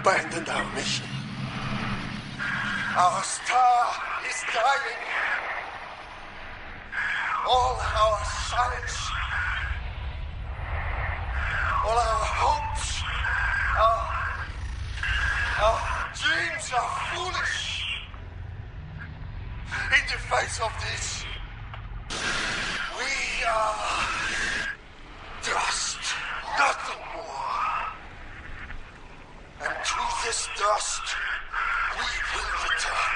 abandoned our mission. Our star is dying. All our science, all our hopes, our, our dreams are foolish. In the face of this, we are dust, nothing more. And this dust, we will return.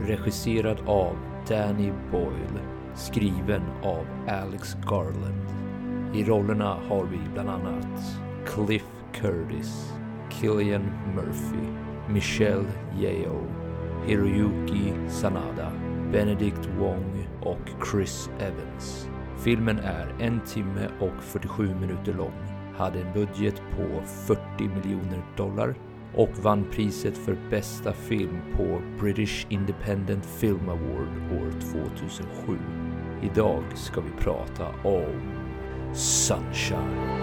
Regisserad av Danny Boyle. Skriven av Alex Garland. I rollerna har vi bland annat Cliff Curtis, Killian Murphy, Michelle Yeoh, Hiroyuki Sanada, Benedict Wong och Chris Evans. Filmen är en timme och 47 minuter lång, hade en budget på 40 miljoner dollar och vann priset för bästa film på British Independent Film Award år 2007. Idag ska vi prata om Sunshine.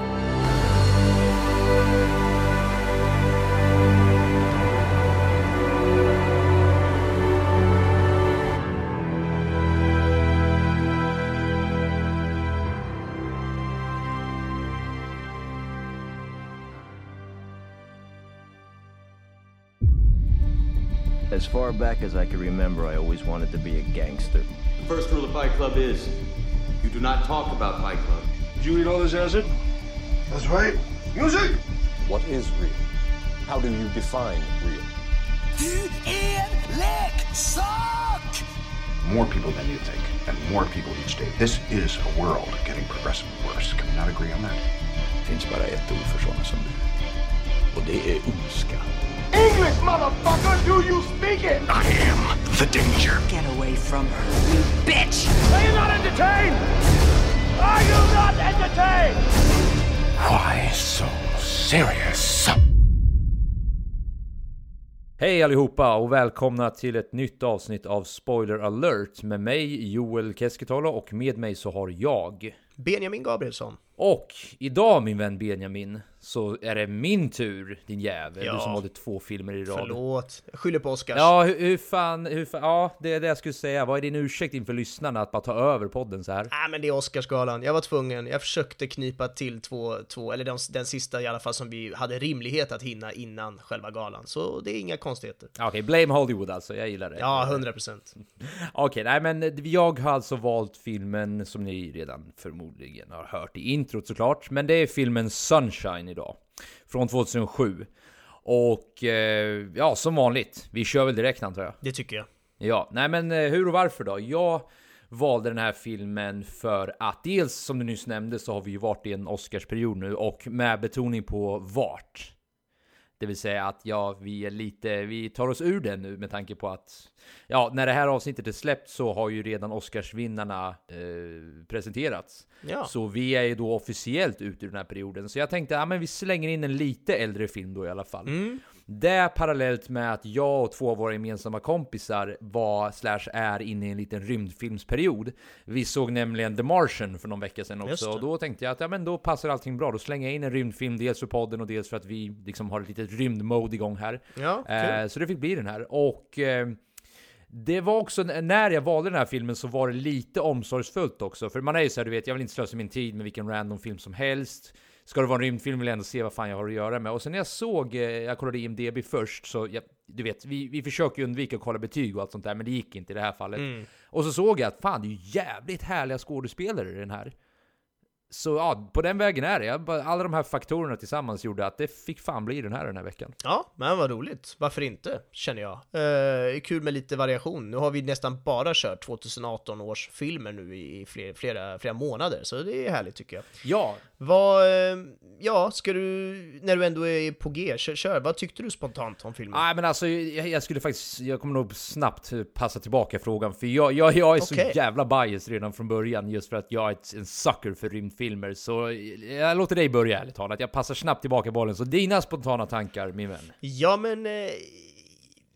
As far back as I can remember, I always wanted to be a gangster. The first rule of Fight Club is you do not talk about Fight Club. Did you eat all this acid? That's right. Music! What is real? How do you define real? Du är leksak! more people than you think, and more people each day. This is a world getting progressively worse. Can we not agree on that? Finns bara ett ord för sådana som du. Och det är ondska. English, motherfucker! Do you speak it? I am the danger. Get away from her, you bitch! Are you not entertained? Are you not entertained? Why so serious? Hej allihopa och välkomna till ett nytt avsnitt av Spoiler alert med mig Joel Keskitalo och med mig så har jag Benjamin Gabrielsson. och idag min vän Benjamin så är det min tur din jävel Ja. du som valde två filmer i rad. Förlåt. Jag skyller på Oscars. Ja hur, hur fan, hur fan, ja det är det jag skulle säga. Vad är din ursäkt inför lyssnarna att bara ta över podden så här? Nej men det är Oscarsgalan, jag var tvungen, jag försökte knipa till två, två eller den, den sista i alla fall som vi hade rimlighet att hinna innan själva galan, så det är inga konstigheter. Okej, blame Hollywood alltså, jag gillar det. Ja, 100 procent. Okej, nej men jag har alltså valt filmen som ni redan förmodligen har hört i introt såklart. Men det är filmen Sunshine idag. Från 2007. Och eh, ja, som vanligt. Vi kör väl direkt antar jag. Det tycker jag. Ja, nej men eh, hur och varför då? Jag valde den här filmen för att dels som du nyss nämnde så har vi ju varit i en Oscarsperiod nu och med betoning på vart. Det vill säga att ja, vi är lite, vi tar oss ur den nu med tanke på att ja, när det här avsnittet är släppt så har ju redan Oscarsvinnarna eh, presenterats. Ja. Så vi är ju då officiellt ute ur den här perioden. Så jag tänkte, ja men vi slänger in en lite äldre film då i alla fall. Det parallellt med att jag och två av våra gemensamma kompisar var, slash är inne i en liten rymdfilmsperiod. Vi såg nämligen The Martian för någon vecka sedan också. Och då tänkte jag att ja, men då passar allting bra. Då slänger jag in en rymdfilm, dels för podden och dels för att vi liksom har ett litet rymdmode igång här. Ja, kul. Eh, så det fick bli den här. Och eh, det var också, när jag valde den här filmen så var det lite omsorgsfullt också. För man är ju så här, du vet, jag vill inte slösa min tid med vilken random film som helst. Ska det vara en rymdfilm vill jag ändå se vad fan jag har att göra med. Och sen när jag såg, eh, jag kollade IMDB först, så jag, du vet, vi, vi försöker undvika att kolla betyg och allt sånt där, men det gick inte i det här fallet. Mm. Och så såg jag att fan, det är ju jävligt härliga skådespelare i den här. Så ja, på den vägen är det. Alla de här faktorerna tillsammans gjorde att det fick fan bli den här den här veckan. Ja, men vad roligt. Varför inte, känner jag. Eh, kul med lite variation. Nu har vi nästan bara kört 2018 års filmer nu i flera, flera, flera månader, så det är härligt tycker jag. Ja, Vad, eh, ja, ska du, när du ändå är på G, kör, kör. vad tyckte du spontant om filmen? Nej men alltså jag, jag skulle faktiskt, jag kommer nog snabbt passa tillbaka frågan för jag, jag, jag är Okej. så jävla bias redan från början just för att jag är en sucker för filmer. så jag låter dig börja ärligt talat. Jag passar snabbt tillbaka bollen så dina spontana tankar min vän. Ja, men eh,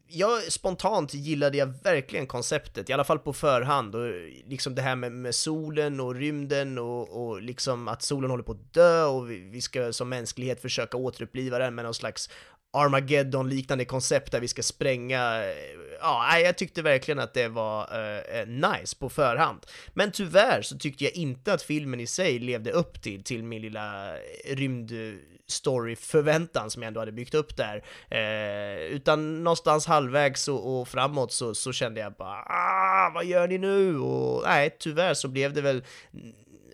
jag spontant gillade jag verkligen konceptet, i alla fall på förhand, och liksom det här med, med solen och rymden och, och liksom att solen håller på att dö och vi, vi ska som mänsklighet försöka återuppliva den med någon slags Armageddon-liknande koncept där vi ska spränga, eh, ja, jag tyckte verkligen att det var eh, eh, nice på förhand. Men tyvärr så tyckte jag inte att filmen i sig levde upp till, till min lilla eh, rymd story-förväntan som jag ändå hade byggt upp där. Eh, utan någonstans halvvägs och, och framåt så, så kände jag bara ah, vad gör ni nu? Och nej, tyvärr så blev det väl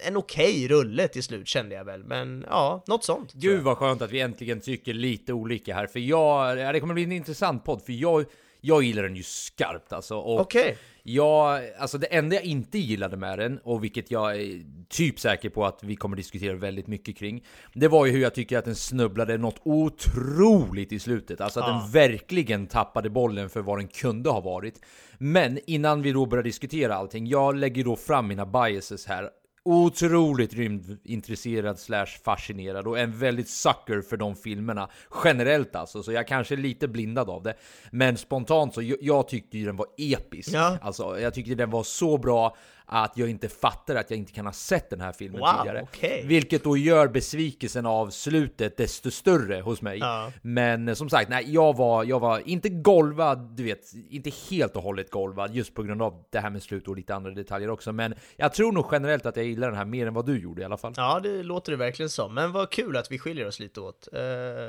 en okej rulle till slut kände jag väl, men ja, något sånt. Gud vad skönt att vi äntligen tycker lite olika här för jag, ja, det kommer bli en intressant podd för jag, jag gillar den ju skarpt alltså. Okej. Jag, alltså det enda jag inte gillade med den, och vilket jag är typ säker på att vi kommer diskutera väldigt mycket kring, det var ju hur jag tycker att den snubblade något otroligt i slutet. Alltså att Ja. den verkligen tappade bollen för vad den kunde ha varit. Men innan vi då börjar diskutera allting, jag lägger då fram mina biases här. Otroligt rymdintresserad slash fascinerad och en väldigt sucker för de filmerna generellt alltså, så jag kanske är lite blindad av det. Men spontant så, jag, jag tyckte ju den var episk. Ja. Alltså, jag tyckte den var så bra att jag inte fattar att jag inte kan ha sett den här filmen Wow, tidigare. okej. Vilket då gör besvikelsen av slutet desto större hos mig. Ja. Men eh, som sagt, nej, jag var, jag var inte golvad, du vet, inte helt och hållet golvad just på grund av det här med slut och lite andra detaljer också. Men jag tror nog generellt att jag gillar den här mer än vad du gjorde i alla fall. Ja, det låter det verkligen som. Men vad kul att vi skiljer oss lite åt. Eh,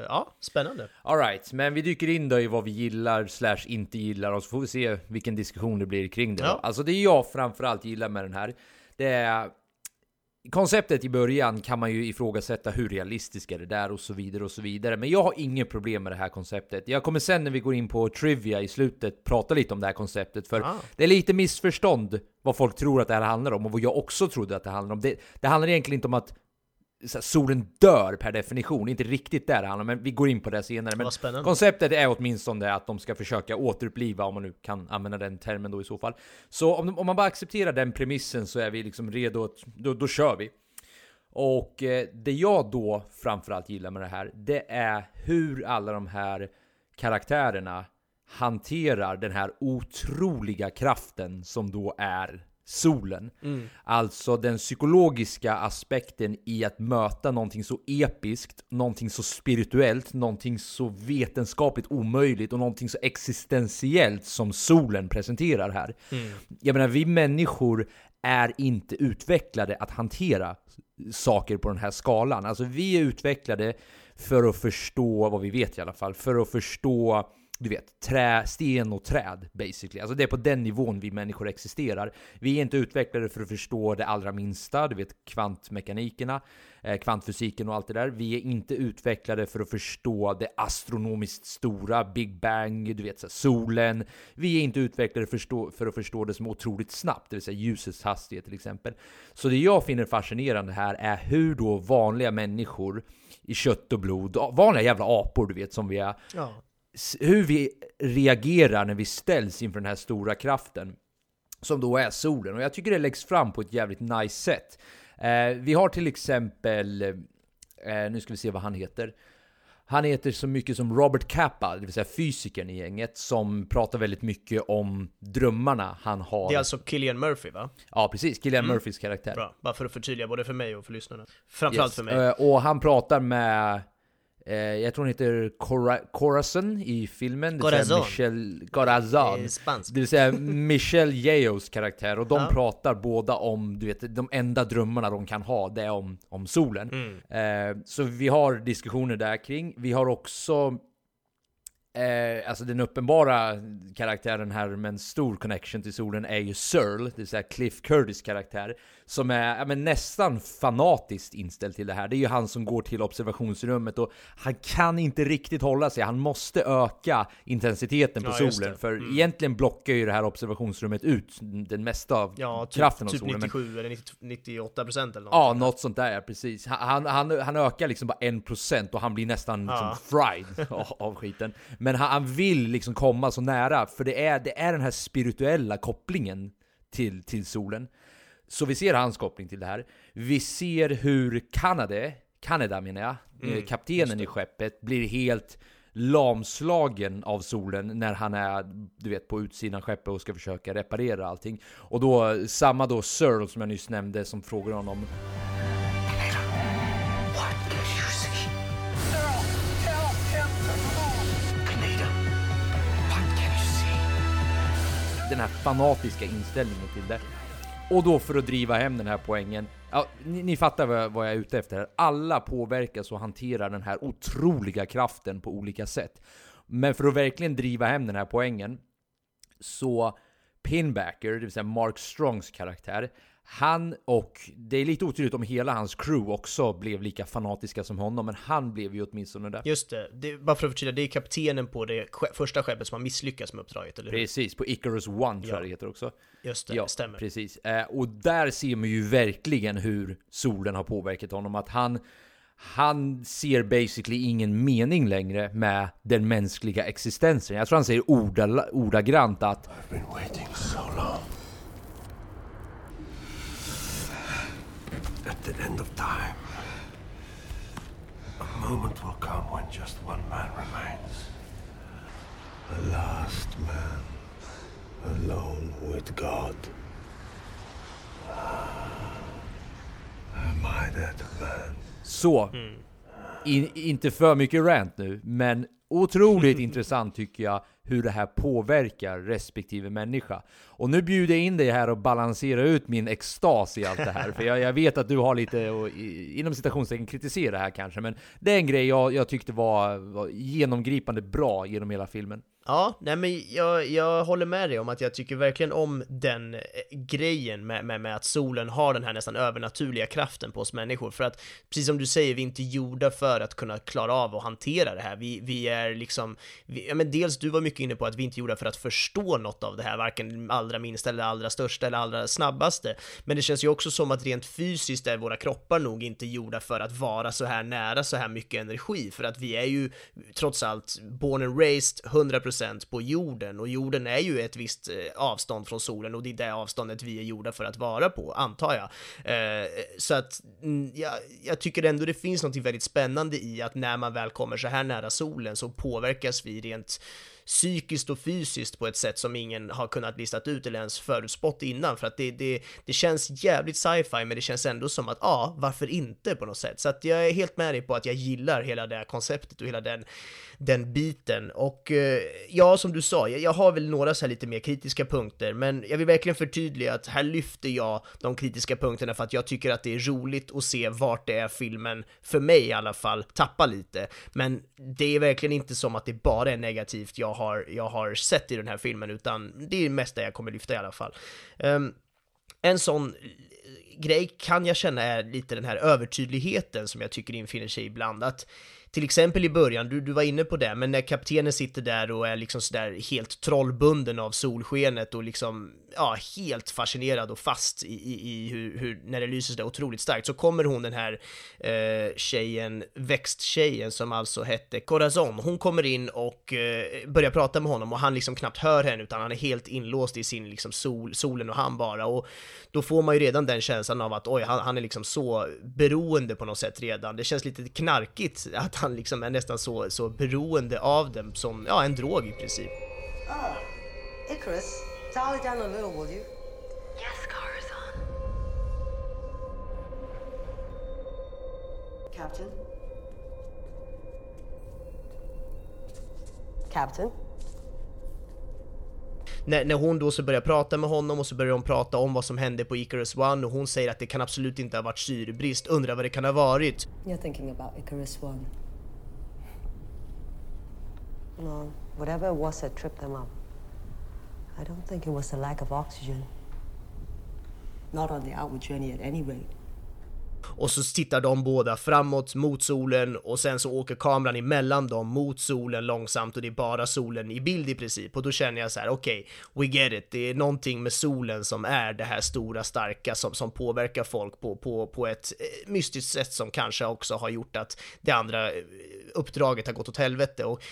ja, spännande. Alright, men vi dyker in då i vad vi gillar slash inte gillar och så får vi se vilken diskussion det blir kring det. Ja. Alltså det jag framförallt gillar med den här, det är Konceptet i början kan man ju ifrågasätta hur realistiskt är det där och så vidare och så vidare. Men jag har inget problem med det här konceptet. Jag kommer sen när vi går in på trivia i slutet prata lite om det här konceptet. För Ah. det är lite missförstånd vad folk tror att det här handlar om och vad jag också trodde att det handlar om. Det, det handlar egentligen inte om att solen dör per definition, inte riktigt där det handlar men vi går in på det senare. Men konceptet är åtminstone att de ska försöka återuppliva, om man nu kan använda den termen då i så fall. Så om, om man bara accepterar den premissen så är vi liksom redo, att, då, då kör vi. Och eh, det jag då framförallt gillar med det här, det är hur alla de här karaktärerna hanterar den här otroliga kraften som då är solen. Alltså den psykologiska aspekten i att möta någonting så episkt, någonting så spirituellt, någonting så vetenskapligt omöjligt och någonting så existentiellt som solen presenterar här. Jag menar, vi människor är inte utvecklade att hantera saker på den här skalan. Alltså vi är utvecklade för att förstå, vad vi vet i alla fall, för att förstå du vet, trä, sten och träd basically. Alltså det är på den nivån vi människor existerar. Vi är inte utvecklade för att förstå det allra minsta, du vet kvantmekanikerna, eh, kvantfysiken och allt det där. Vi är inte utvecklade för att förstå det astronomiskt stora, Big Bang, du vet så här, solen. Vi är inte utvecklade för, förstå, för att förstå det som är otroligt snabbt, det vill säga ljusets hastighet till exempel. Så det jag finner fascinerande här är hur då vanliga människor i kött och blod, vanliga jävla apor du vet som vi är, Ja hur vi reagerar när vi ställs inför den här stora kraften som då är solen. Och jag tycker det läggs fram på ett jävligt nice sätt. Eh, vi har till exempel, eh, nu ska vi se vad han heter. Han heter så mycket som Robert Kappa, det vill säga fysikern i gänget, som pratar väldigt mycket om drömmarna han har. Det är alltså Killian Murphy, va? Ja, precis. Killian Murphys karaktär. Bra, bara för att förtydliga både för mig och för lyssnarna. Framförallt Yes. för mig. Eh, och han pratar med, eh, jag tror han heter Cora- Corazon i filmen. Det Corazon. Michel Corazon. Eh, spansk. Det vill säga Michelle Yeos karaktär. Och de Ja. pratar båda om, du vet, de enda drömmarna de kan ha, det är om, om solen. Mm. Eh, så vi har diskussioner där kring. Vi har också Eh, alltså den uppenbara karaktären här med en stor connection till solen är ju Searle, det vill säga Cliff Curtis karaktär, som är ja, men nästan fanatiskt inställd till det här. Det är ju han som går till observationsrummet och han kan inte riktigt hålla sig. Han måste öka intensiteten på Ja, solen, för Mm. egentligen blockar ju det här observationsrummet ut den mesta av Ja, typ, kraften av typ solen. men- 97 eller 90, 98 procent eller något. Ja, något sånt där, precis. Han, han, han ökar liksom bara en procent och han blir nästan Ja. liksom fried av, av skiten. Men han, han vill liksom komma så nära, för det är, det är den här spirituella kopplingen till, till solen. Så vi ser hans koppling till det här. Vi ser hur Kanade, Kanada menar jag, Mm, eh, kaptenen i skeppet, blir helt lamslagen av solen när han är, du vet, på utsidan av skeppet och ska försöka reparera allting. Och då, samma då Searle som jag nyss nämnde, som frågar honom den här fanatiska inställningen till det. Och då för att driva hem den här poängen, ja, ni, ni fattar vad, vad jag är ute efter. här. Alla påverkas och hanterar den här otroliga kraften på olika sätt. Men för att verkligen driva hem den här poängen, så Pinbacker, det vill säga Mark Strongs karaktär, han och, det är lite otydligt om hela hans crew också blev lika fanatiska som honom, men han blev ju åtminstone det. Just det, det, bara för att förtydliga, det är kaptenen på det första skeppet som har misslyckats med uppdraget, eller hur? Precis, på Icarus One tror Ja. jag det heter också. Just det, Ja, stämmer. precis. Eh, och där ser man ju verkligen hur solen har påverkat honom. Att han, han ser basically ingen mening längre med den mänskliga existensen. Jag tror han säger orda, ordagrant att I've been waiting so long. At the end of time, a moment will come when just one man remains. The last man, alone with God. Ah, am I that man? så, hmm. in, inte för mycket rant nu, men otroligt intressant tycker jag hur det här påverkar respektive människa. Och nu bjuder jag in dig här och balanserar ut min extas i allt det här, för jag, jag vet att du har lite, och, eh, i- inom citationstecken, kritisera det här kanske, men det är en grej jag, jag tyckte var, var genomgripande bra genom hela filmen. Ja, nej men jag, jag håller med dig om att jag tycker verkligen om den eh, grejen med, med, med att solen har den här nästan övernaturliga kraften på oss människor. För att, precis som du säger, vi är inte gjorda för att kunna klara av och hantera det här. Vi, vi är liksom, vi, ja men dels du var mycket inne på att vi inte är gjorda för att förstå något av det här, varken allra minsta eller allra största eller allra snabbaste. Men det känns ju också som att rent fysiskt är våra kroppar nog inte gjorda för att vara så här nära så här mycket energi, för att vi är ju trots allt born and raised 100% på jorden och jorden är ju ett visst eh, avstånd från solen och det är det avståndet vi är gjorda för att vara på, antar jag. Eh, så att mm, jag, jag tycker ändå det finns något väldigt spännande i att när man väl kommer så här nära solen så påverkas vi rent psykiskt och fysiskt på ett sätt som ingen har kunnat listat ut eller ens förutspått innan för att det, det, det känns jävligt sci-fi men det känns ändå som att ja, varför inte på något sätt? Så att jag är helt med dig på att jag gillar hela det här konceptet och hela den, den biten och eh, ja, som du sa, jag, jag har väl några så här lite mer kritiska punkter men jag vill verkligen förtydliga att här lyfter jag de kritiska punkterna för att jag tycker att det är roligt att se vart det är filmen, för mig i alla fall, tappar lite. Men det är verkligen inte som att det bara är negativt jag har, jag har sett i den här filmen, utan det är mest det jag kommer lyfta i alla fall. Um, en sån eh, grej kan jag känna är lite den här övertydligheten som jag tycker infinner sig ibland. Att till exempel i början, du, du var inne på det, men när kaptenen sitter där och är liksom sådär helt trollbunden av solskenet och liksom, ja, helt fascinerad och fast i, i, i hur, hur, när det lyser sådär otroligt starkt, så kommer hon den här eh, tjejen, växttjejen som alltså hette Corazon, hon kommer in och eh, börjar prata med honom och han liksom knappt hör henne utan han är helt inlåst i sin liksom sol, solen och han bara och då får man ju redan den känslan av att oj, han, han är liksom så beroende på något sätt redan. Det känns lite knarkigt att han liksom är nästan så, så beroende av dem som, ja, en drog i princip. Ah, Icarus, dial it down a little, will you? Yes, Corazon. Captain? Captain? när, när hon då så börjar prata med honom och så börjar hon prata om vad som hände på Icarus One och hon säger att det kan absolut inte ha varit syrebrist, undrar vad det kan ha varit. You're thinking about Icarus One. No, Whatever it was that tripped them up, I don't think it was the lack of oxygen. Not on the outward journey at any rate. Och så tittar de båda framåt mot solen och sen så åker kameran emellan dem mot solen långsamt och det är bara solen i bild i princip. Och då känner jag så här: okej, okay, we get it. Det är någonting med solen som är det här stora starka som, som påverkar folk på, på, på ett eh, mystiskt sätt som kanske också har gjort att det andra eh, uppdraget har gått åt helvete. Och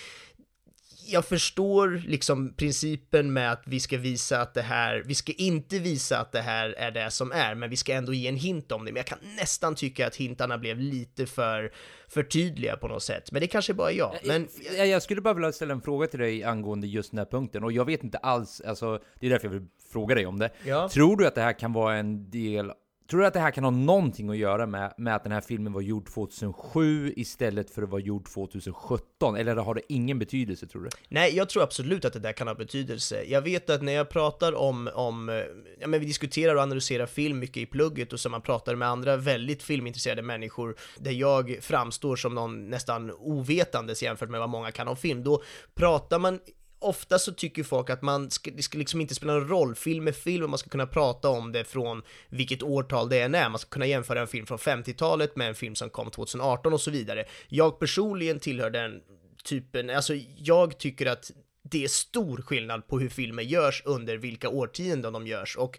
jag förstår liksom principen med att vi ska visa att det här, vi ska inte visa att det här är det som är, men vi ska ändå ge en hint om det. Men jag kan nästan tycka att hintarna blev lite för, för tydliga på något sätt. Men det kanske bara är jag. Men... Jag, jag skulle bara vilja ställa en fråga till dig angående just den här punkten, och jag vet inte alls, alltså, det är därför jag vill fråga dig om det. Ja. Tror du att det här kan vara en del Tror du att det här kan ha någonting att göra med, med att den här filmen var gjord 2007 istället för att vara gjord 2017? Eller har det ingen betydelse tror du? Nej, jag tror absolut att det där kan ha betydelse. Jag vet att när jag pratar om, om ja men vi diskuterar och analyserar film mycket i plugget och så man pratar med andra väldigt filmintresserade människor där jag framstår som någon nästan ovetandes jämfört med vad många kan om film, då pratar man ofta så tycker folk att man ska, det ska liksom inte spela någon roll, film är film och man ska kunna prata om det från vilket årtal det än är, man ska kunna jämföra en film från 50-talet med en film som kom 2018 och så vidare. Jag personligen tillhör den typen, alltså jag tycker att det är stor skillnad på hur filmer görs under vilka årtionden de görs. Och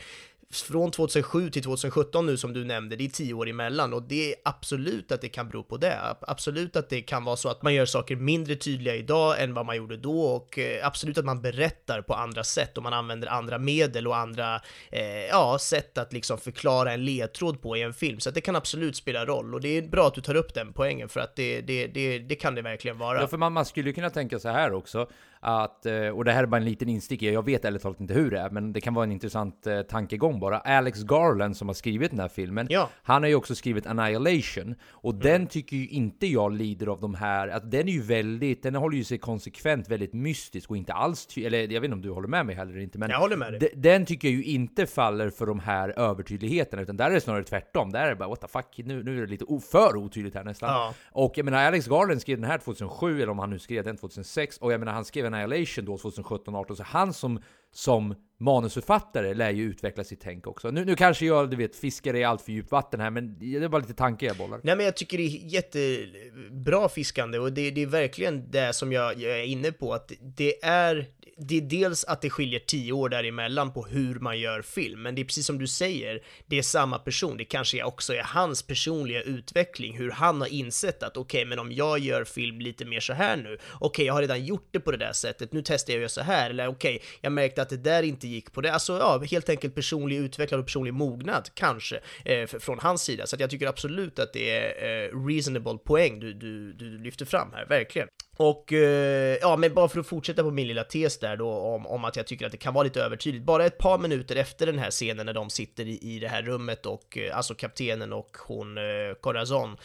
från 2007 till 2017 nu som du nämnde, det är tio år emellan och det är absolut att det kan bero på det. Absolut att det kan vara så att man gör saker mindre tydliga idag än vad man gjorde då och eh, absolut att man berättar på andra sätt och man använder andra medel och andra eh, ja, sätt att liksom förklara en ledtråd på i en film. Så att det kan absolut spela roll och det är bra att du tar upp den poängen för att det, det, det, det kan det verkligen vara. Ja, för man, man skulle kunna tänka så här också att, eh, och det här är bara en liten instick, jag vet ärligt talat inte hur det är, men det kan vara en intressant eh, tankegång bara. Alex Garland som har skrivit den här filmen, ja. han har ju också skrivit Annihilation, och mm. den tycker ju inte jag lider av de här, att den är ju väldigt, den håller ju sig konsekvent väldigt mystisk och inte alls, eller jag vet inte om du håller med mig heller inte, men jag håller med dig. den tycker jag ju inte faller för de här övertydligheterna, utan där är det snarare tvärtom. Där är det bara what the fuck, nu, nu är det lite för otydligt här nästan. Ja. Och jag menar, Alex Garland skrev den här 2007, eller om han nu skrev den 2006, och jag menar, han skrev Annihilation då 2017-18, så han som, som manusförfattare lär ju utveckla sitt tänk också. Nu, nu kanske jag, du vet, fiskar i allt för djupt vatten här, men det var lite tankar jag bollar. Nej men jag tycker det är jättebra fiskande och det, det är verkligen det som jag, jag är inne på, att det är det är dels att det skiljer tio år däremellan på hur man gör film, men det är precis som du säger, det är samma person. Det kanske också är hans personliga utveckling, hur han har insett att okej, okay, men om jag gör film lite mer så här nu, okej, okay, jag har redan gjort det på det där sättet, nu testar jag att göra så här, eller okej, okay, jag märkte att det där inte gick på det. Alltså, ja, helt enkelt personlig utveckling och personlig mognad, kanske, eh, från hans sida. Så att jag tycker absolut att det är eh, reasonable poäng du, du, du lyfter fram här, verkligen. Och eh, ja, men bara för att fortsätta på min lilla tes där då om, om att jag tycker att det kan vara lite övertydligt. Bara ett par minuter efter den här scenen när de sitter i, i det här rummet och eh, alltså kaptenen och hon eh, Corazon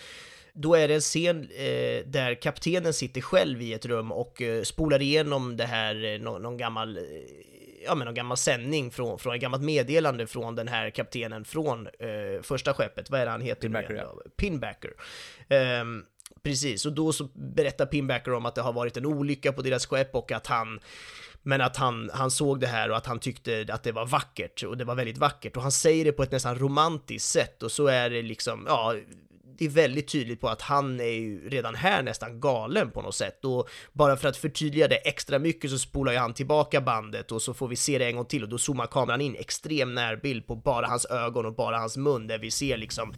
då är det en scen eh, där kaptenen sitter själv i ett rum och eh, spolar igenom det här, eh, någon, någon gammal eh, ja, men någon gammal sändning från, från ett gammalt meddelande från den här kaptenen från eh, första skeppet. Vad är det han heter? Pinbacker, ja. Pinbacker. Um, Precis, och då så berättar Pinbacker om att det har varit en olycka på deras skepp och att han men att han, han såg det här och att han tyckte att det var vackert och det var väldigt vackert och han säger det på ett nästan romantiskt sätt och så är det liksom, ja, det är väldigt tydligt på att han är ju redan här nästan galen på något sätt och bara för att förtydliga det extra mycket så spolar ju han tillbaka bandet och så får vi se det en gång till och då zoomar kameran in extrem närbild på bara hans ögon och bara hans mun där vi ser liksom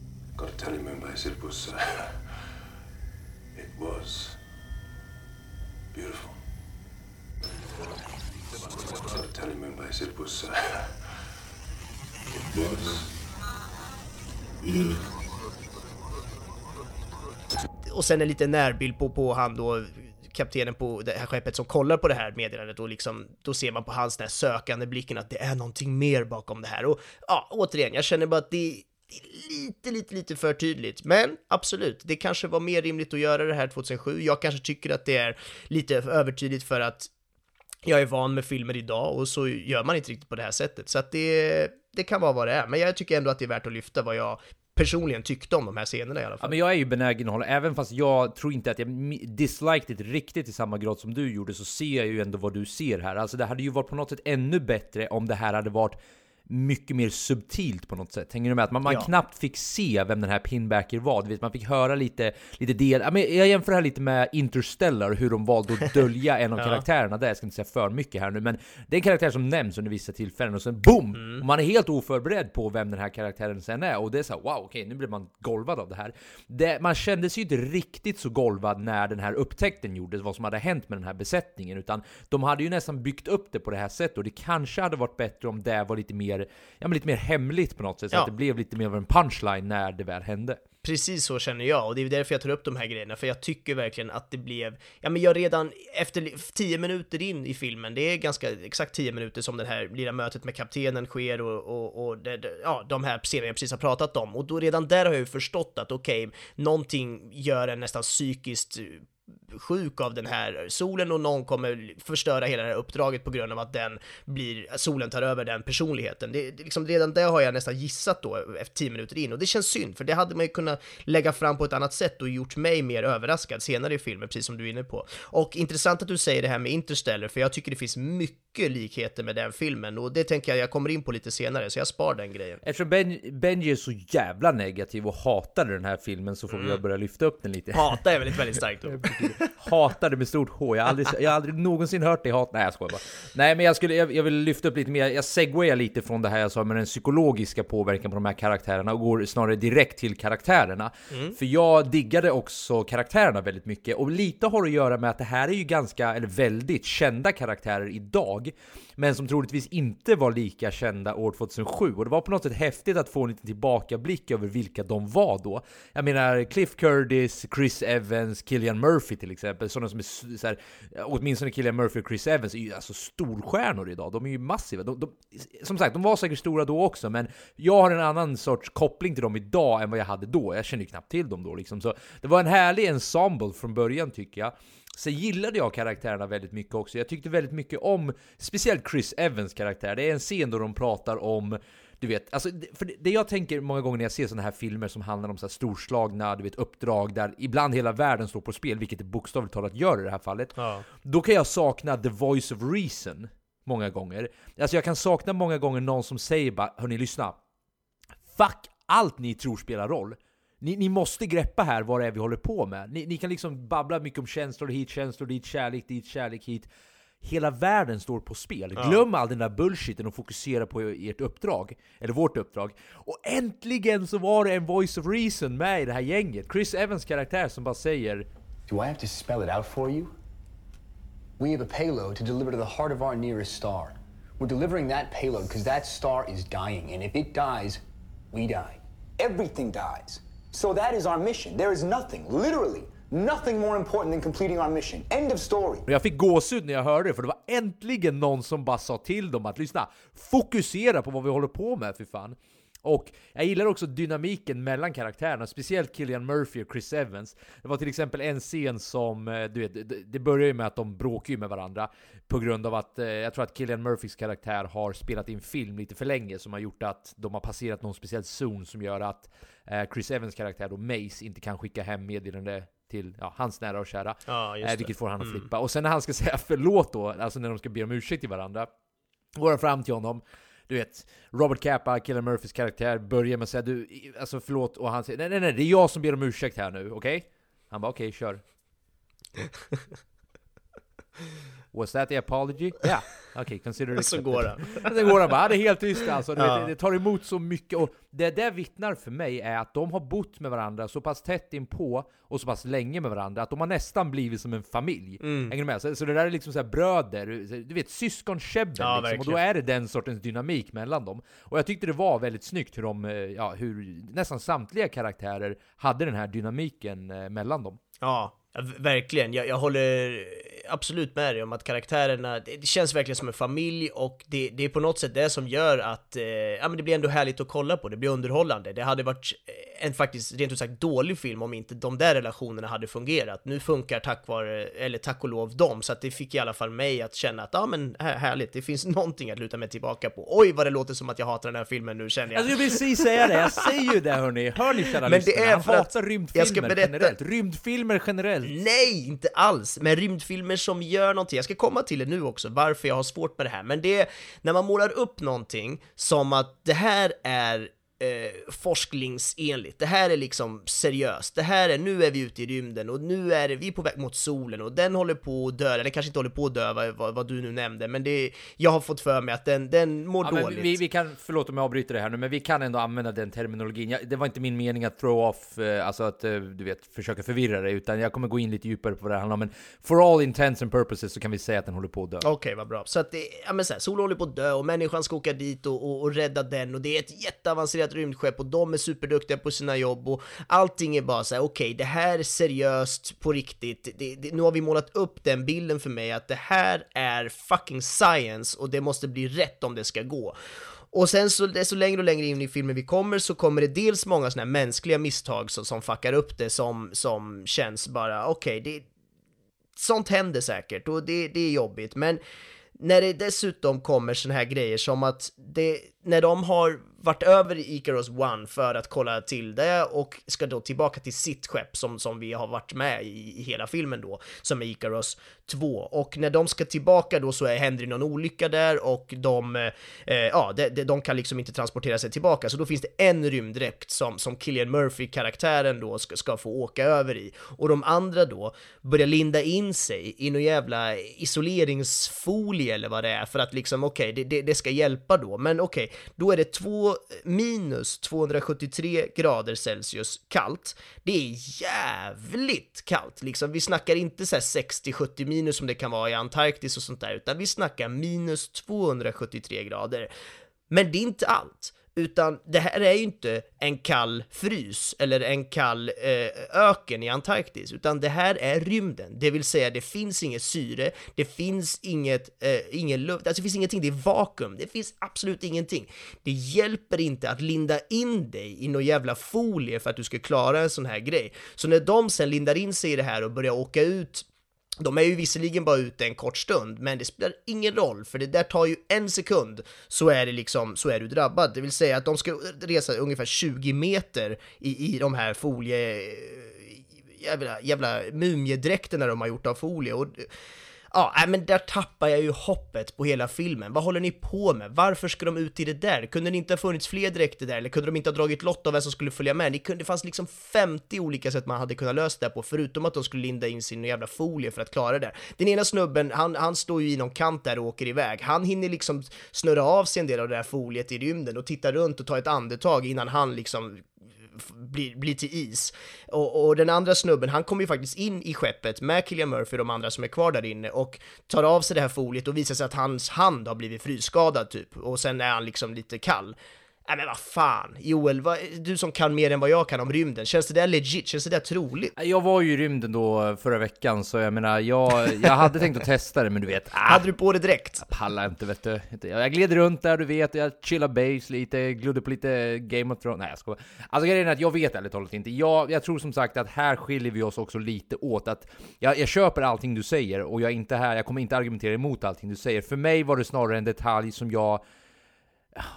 was it was. Uh, it was beautiful. Och sen en liten närbild på, på han då, kaptenen på det här skeppet som kollar på det här meddelandet och liksom, då ser man på hans den här sökande blicken att det är någonting mer bakom det här. Och ja, återigen, jag känner bara att det det är lite, lite, lite för tydligt. Men absolut, det kanske var mer rimligt att göra det här 2007. Jag kanske tycker att det är lite övertydligt för att jag är van med filmer idag och så gör man inte riktigt på det här sättet. Så att det, det kan vara vad det är. Men jag tycker ändå att det är värt att lyfta vad jag personligen tyckte om de här scenerna i alla Ja, fall. men jag är ju benägen att hålla, även fast jag tror inte att jag disliked det riktigt i samma grad som du gjorde, så ser jag ju ändå vad du ser här. Alltså det hade ju varit på något sätt ännu bättre om det här hade varit mycket mer subtilt på något sätt. Hänger du med? Att man, man Ja. knappt fick se vem den här Pinbacker var. Du vet, man fick höra lite, lite del... Jag jämför det här lite med Interstellar, hur de valde att dölja en av Ja. karaktärerna där. Jag ska inte säga för mycket här nu, men det är en karaktär som nämns under vissa tillfällen och sen BOOM! Mm. Och man är helt oförberedd på vem den här karaktären sen är. Och det är så här, wow, okej, nu blir man golvad av det här. Det, man kände sig ju inte riktigt så golvad när den här upptäckten gjordes, vad som hade hänt med den här besättningen, utan de hade ju nästan byggt upp det på det här sättet och det kanske hade varit bättre om det var lite mer, ja men lite mer hemligt på något sätt, så Ja. att det blev lite mer av en punchline när det väl hände. Precis så känner jag och det är därför jag tar upp de här grejerna, för jag tycker verkligen att det blev, ja men jag redan efter 10 minuter in i filmen, det är ganska exakt 10 minuter som det här lilla mötet med kaptenen sker och, och, och det, ja, de här scenerna jag precis har pratat om. Och då redan där har jag ju förstått att okej, någonting gör en nästan psykiskt sjuk av den här solen och någon kommer förstöra hela det här uppdraget på grund av att den blir, solen tar över den personligheten. Det, liksom, redan det har jag nästan gissat då efter 10 minuter in och det känns synd för det hade man ju kunnat lägga fram på ett annat sätt och gjort mig mer överraskad senare i filmen, precis som du är inne på. Och intressant att du säger det här med Interstellar för jag tycker det finns mycket likheter med den filmen och det tänker jag jag kommer in på lite senare så jag spar den grejen. Eftersom ben, Benji är så jävla negativ och hatade den här filmen så får Mm. jag börja lyfta upp den lite. Hata är väl ett väldigt starkt ord. Hatade med stort H. Jag har aldrig, jag har aldrig någonsin hört dig hata. Nej jag skojar bara. Nej men jag, skulle, jag, jag vill lyfta upp lite mer. Jag segwayar lite från det här jag sa med den psykologiska påverkan på de här karaktärerna och går snarare direkt till karaktärerna. För jag diggade också karaktärerna väldigt mycket och lite har att göra med att det här är ju ganska, eller väldigt kända karaktärer idag. Men som troligtvis inte var lika kända år 2007 och det var på något sätt häftigt att få en liten tillbakablick över vilka de var då. Jag menar Cliff Curtis, Chris Evans, Killian Murphy till exempel, sådana som är så här, åtminstone Killian Murphy och Chris Evans är ju alltså storstjärnor idag, de är ju massiva. De, de, som sagt, de var säkert stora då också, men jag har en annan sorts koppling till dem idag än vad jag hade då. Jag kände ju knappt till dem då liksom, så det var en härlig ensemble från början tycker jag. Sen gillade jag karaktärerna väldigt mycket också. Jag tyckte väldigt mycket om, speciellt Chris Evans karaktär. Det är en scen då de pratar om du vet, alltså, för det- det jag tänker många gånger när jag ser sådana här filmer som handlar om så här storslagna du vet, uppdrag där ibland hela världen står på spel, vilket det bokstavligt talat gör i det här fallet. Ja. Då kan jag sakna the voice of reason många gånger. Alltså jag kan sakna många gånger någon som säger bara Hörni lyssna. Fuck allt ni tror spelar roll. Ni, ni måste greppa här vad det är vi håller på med. Ni, ni kan liksom babbla mycket om känslor hit, känslor dit, kärlek dit, kärlek hit. Hela världen står på spel. Ja. Glöm all den där bullshiten och fokusera på ert uppdrag. Eller vårt uppdrag. Och äntligen så var det en voice of reason med i det här gänget. Chris Evans karaktär som bara säger Do I have to spell it out for you? We have a payload to deliver to the heart of our nearest star. We're delivering that payload because that star is dying, and if it dies, we die. Everything dies. So that is our mission. There is nothing, literally, nothing more important than completing our mission. End of story. Jag fick gåshud när jag hörde det, för det var äntligen någon som bara sa till dem att lyssna, fokusera på vad vi håller på med för fan. Och jag gillar också dynamiken mellan karaktärerna, speciellt Killian Murphy och Chris Evans. Det var till exempel en scen som, eh, du vet, det- börjar ju med att de bråkar ju med varandra på grund av att, eh, jag tror att Killian Murphys karaktär har spelat in film lite för länge som har gjort att de har passerat någon speciell zon som gör att eh, Chris Evans karaktär då, Mace, inte kan skicka hem meddelande till ja, hans nära och kära. Ja, eh, det. vilket får han att Mm. flippa. Och sen när han ska säga förlåt då, alltså när de ska be om ursäkt till varandra, går han fram till honom, du vet, Robert Capa, Killian Murphys karaktär, börjar med att säga du, alltså förlåt, och han säger nej nej nej, det är jag som ber om ursäkt här nu, okej? Han bara okej, kör. Was that the apology? Ja, yeah. okej, okay, consider it Så går han. Sen går han bara, han är helt tyst alltså. Ja. vet, det tar emot så mycket. Och det där vittnar för mig är att de har bott med varandra så pass tätt inpå och så pass länge med varandra att de har nästan blivit som en familj. Mm. Hänger du med? Så, så det där är liksom så bröder, du vet syskonkäbbel Ja, liksom. Och då är det den sortens dynamik mellan dem. Och jag tyckte det var väldigt snyggt hur de, eh, ja, hur nästan samtliga karaktärer hade den här dynamiken eh, mellan dem. Ja, verkligen. Jag, jag håller absolut med dig om att karaktärerna, det, känns verkligen som en familj och det, det är på något sätt det som gör att, eh, ja men det blir ändå härligt att kolla på, det blir underhållande. Det hade varit en faktiskt rent ut sagt dålig film om inte de där relationerna hade fungerat. Nu funkar tack vare, eller tack och lov dem, så att det fick i alla fall mig att känna att ja men här, härligt, det finns någonting att luta mig tillbaka på. Oj vad det låter som att jag hatar den här filmen nu känner jag. Alltså jag vill precis säga det, jag säger ju det hörni, hör ni kära Men det lyssnare? är Han hatar rymdfilmer jag ska berätta- generellt, rymdfilmer generellt. Nej, inte alls! Men rymdfilmer som gör någonting, jag ska komma till det nu också, varför jag har svårt med det här, men det är när man målar upp någonting som att det här är eh, forskningsenligt, det här är liksom seriöst, det här är, nu är vi ute i rymden och nu är vi på väg mot solen och den håller på att dö, eller kanske inte håller på att dö vad, vad, vad du nu nämnde, men det, jag har fått för mig att den, den mår Ja, dåligt. vi, vi kan, förlåt om jag avbryter det här nu, men vi kan ändå använda den terminologin. Jag, det var inte min mening att throw off, eh, alltså att eh, du vet, försöka förvirra det, utan jag kommer gå in lite djupare på vad det handlar om. Men for all intents and purposes så kan vi säga att den håller på att dö. Okej, vad bra. Så att det, ja men så här, solen håller på att dö och människan ska åka dit och, och, och rädda den och det är ett jätteavancerat rymdskepp och de är superduktiga på sina jobb och allting är bara så här: okej, det här är seriöst på riktigt. Det, det, nu har vi målat upp den bilden för mig att det här är fucking science och det måste bli rätt om det ska gå. Och sen så desto längre och längre in i filmen vi kommer så kommer det dels många sådana här mänskliga misstag som, som fuckar upp det som, som känns bara okej, det, sånt händer säkert och det, det är jobbigt, men när det dessutom kommer såna här grejer som att det, när de har varit över i Icaros One för att kolla till det och ska då tillbaka till sitt skepp som, som vi har varit med i, i hela filmen då, som är Icaros 2. Och när de ska tillbaka då så är, händer det någon olycka där och de, eh, eh ja, de, de, kan liksom inte transportera sig tillbaka, så då finns det en rymddräkt som, som Killian Murphy-karaktären då ska, ska få åka över i. Och de andra då börjar linda in sig i någon jävla isoleringsfolie eller vad det är för att liksom okej, det, det, det ska hjälpa då, men okej, då är det två minus 273 grader Celsius kallt. Det är jävligt kallt, liksom. Vi snackar inte så här 60-70 minus som det kan vara i Antarktis och sånt där, utan vi snackar minus 273 grader. Men det är inte allt. Utan det här är ju inte en kall frys eller en kall eh, öken i Antarktis, utan det här är rymden. Det vill säga, det finns inget syre, det finns inget, eh, ingen luft, alltså det finns ingenting, det är vakuum, det finns absolut ingenting. Det hjälper inte att linda in dig i någon jävla folie för att du ska klara en sån här grej. Så när de sen lindar in sig i det här och börjar åka ut de är ju visserligen bara ute en kort stund, men det spelar ingen roll, för det där tar ju en sekund så är det liksom, så är du drabbad. Det vill säga att de ska resa ungefär 20 meter i, i de här folie... jävla, jävla mumiedräkterna de har gjort av folie. Och, Ja, nej, men där tappar jag ju hoppet på hela filmen. Vad håller ni på med? Varför ska de ut i det där? Kunde det inte ha funnits fler dräkter där? Eller kunde de inte ha dragit lott av vem som skulle följa med? Ni kunde, det fanns liksom 50 olika sätt man hade kunnat lösa det på, förutom att de skulle linda in sin jävla folie för att klara det. Den ena snubben, han, han står ju i någon kant där och åker iväg. Han hinner liksom snurra av sig en del av det där foliet i rymden och titta runt och ta ett andetag innan han liksom blir, blir till is. Och, och, den andra snubben, han kommer ju faktiskt in i skeppet med Killian Murphy och de andra som är kvar där inne och tar av sig det här foliet och visar sig att hans hand har blivit frysskadad typ och sen är han liksom lite kall. Nej men vad fan, Joel, vad, du som kan mer än vad jag kan om rymden, känns det där legit? Känns det där troligt? Jag var ju i rymden då förra veckan, så jag menar, jag, jag hade tänkt att testa det, men du vet... Ah, hade du på det direkt? Jag pallar inte, vet du. Jag gled runt där, du vet, jag chillade base lite, glodde på lite Game of Thrones. Nej, jag skojar. Alltså grejen är att jag vet ärligt talat inte. Jag, jag tror som sagt att här skiljer vi oss också lite åt. Att jag, jag köper allting du säger, och jag är inte här, jag kommer inte argumentera emot allting du säger. För mig var det snarare en detalj som jag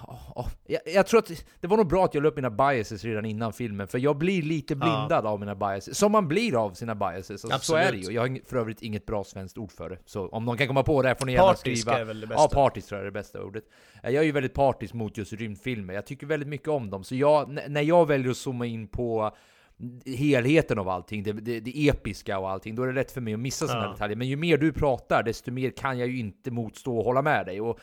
Oh, oh. Jag, jag, tror att det var nog bra att jag la upp mina biases redan innan filmen, för jag blir lite blindad ja. av mina biases. Som man blir av sina biases. Alltså, så är det ju. Jag har för övrigt inget bra svenskt ord för det. Så om någon kan komma på det får ni gärna partisk skriva. är väl det bästa. Ja, partisk tror jag är det bästa ordet. Jag är ju väldigt partisk mot just rymdfilmer. Jag tycker väldigt mycket om dem. Så jag, när jag väljer att zooma in på helheten av allting, det, det, det, episka och allting, då är det lätt för mig att missa sådana Ja. detaljer. Men ju mer du pratar, desto mer kan jag ju inte motstå och hålla med dig. Och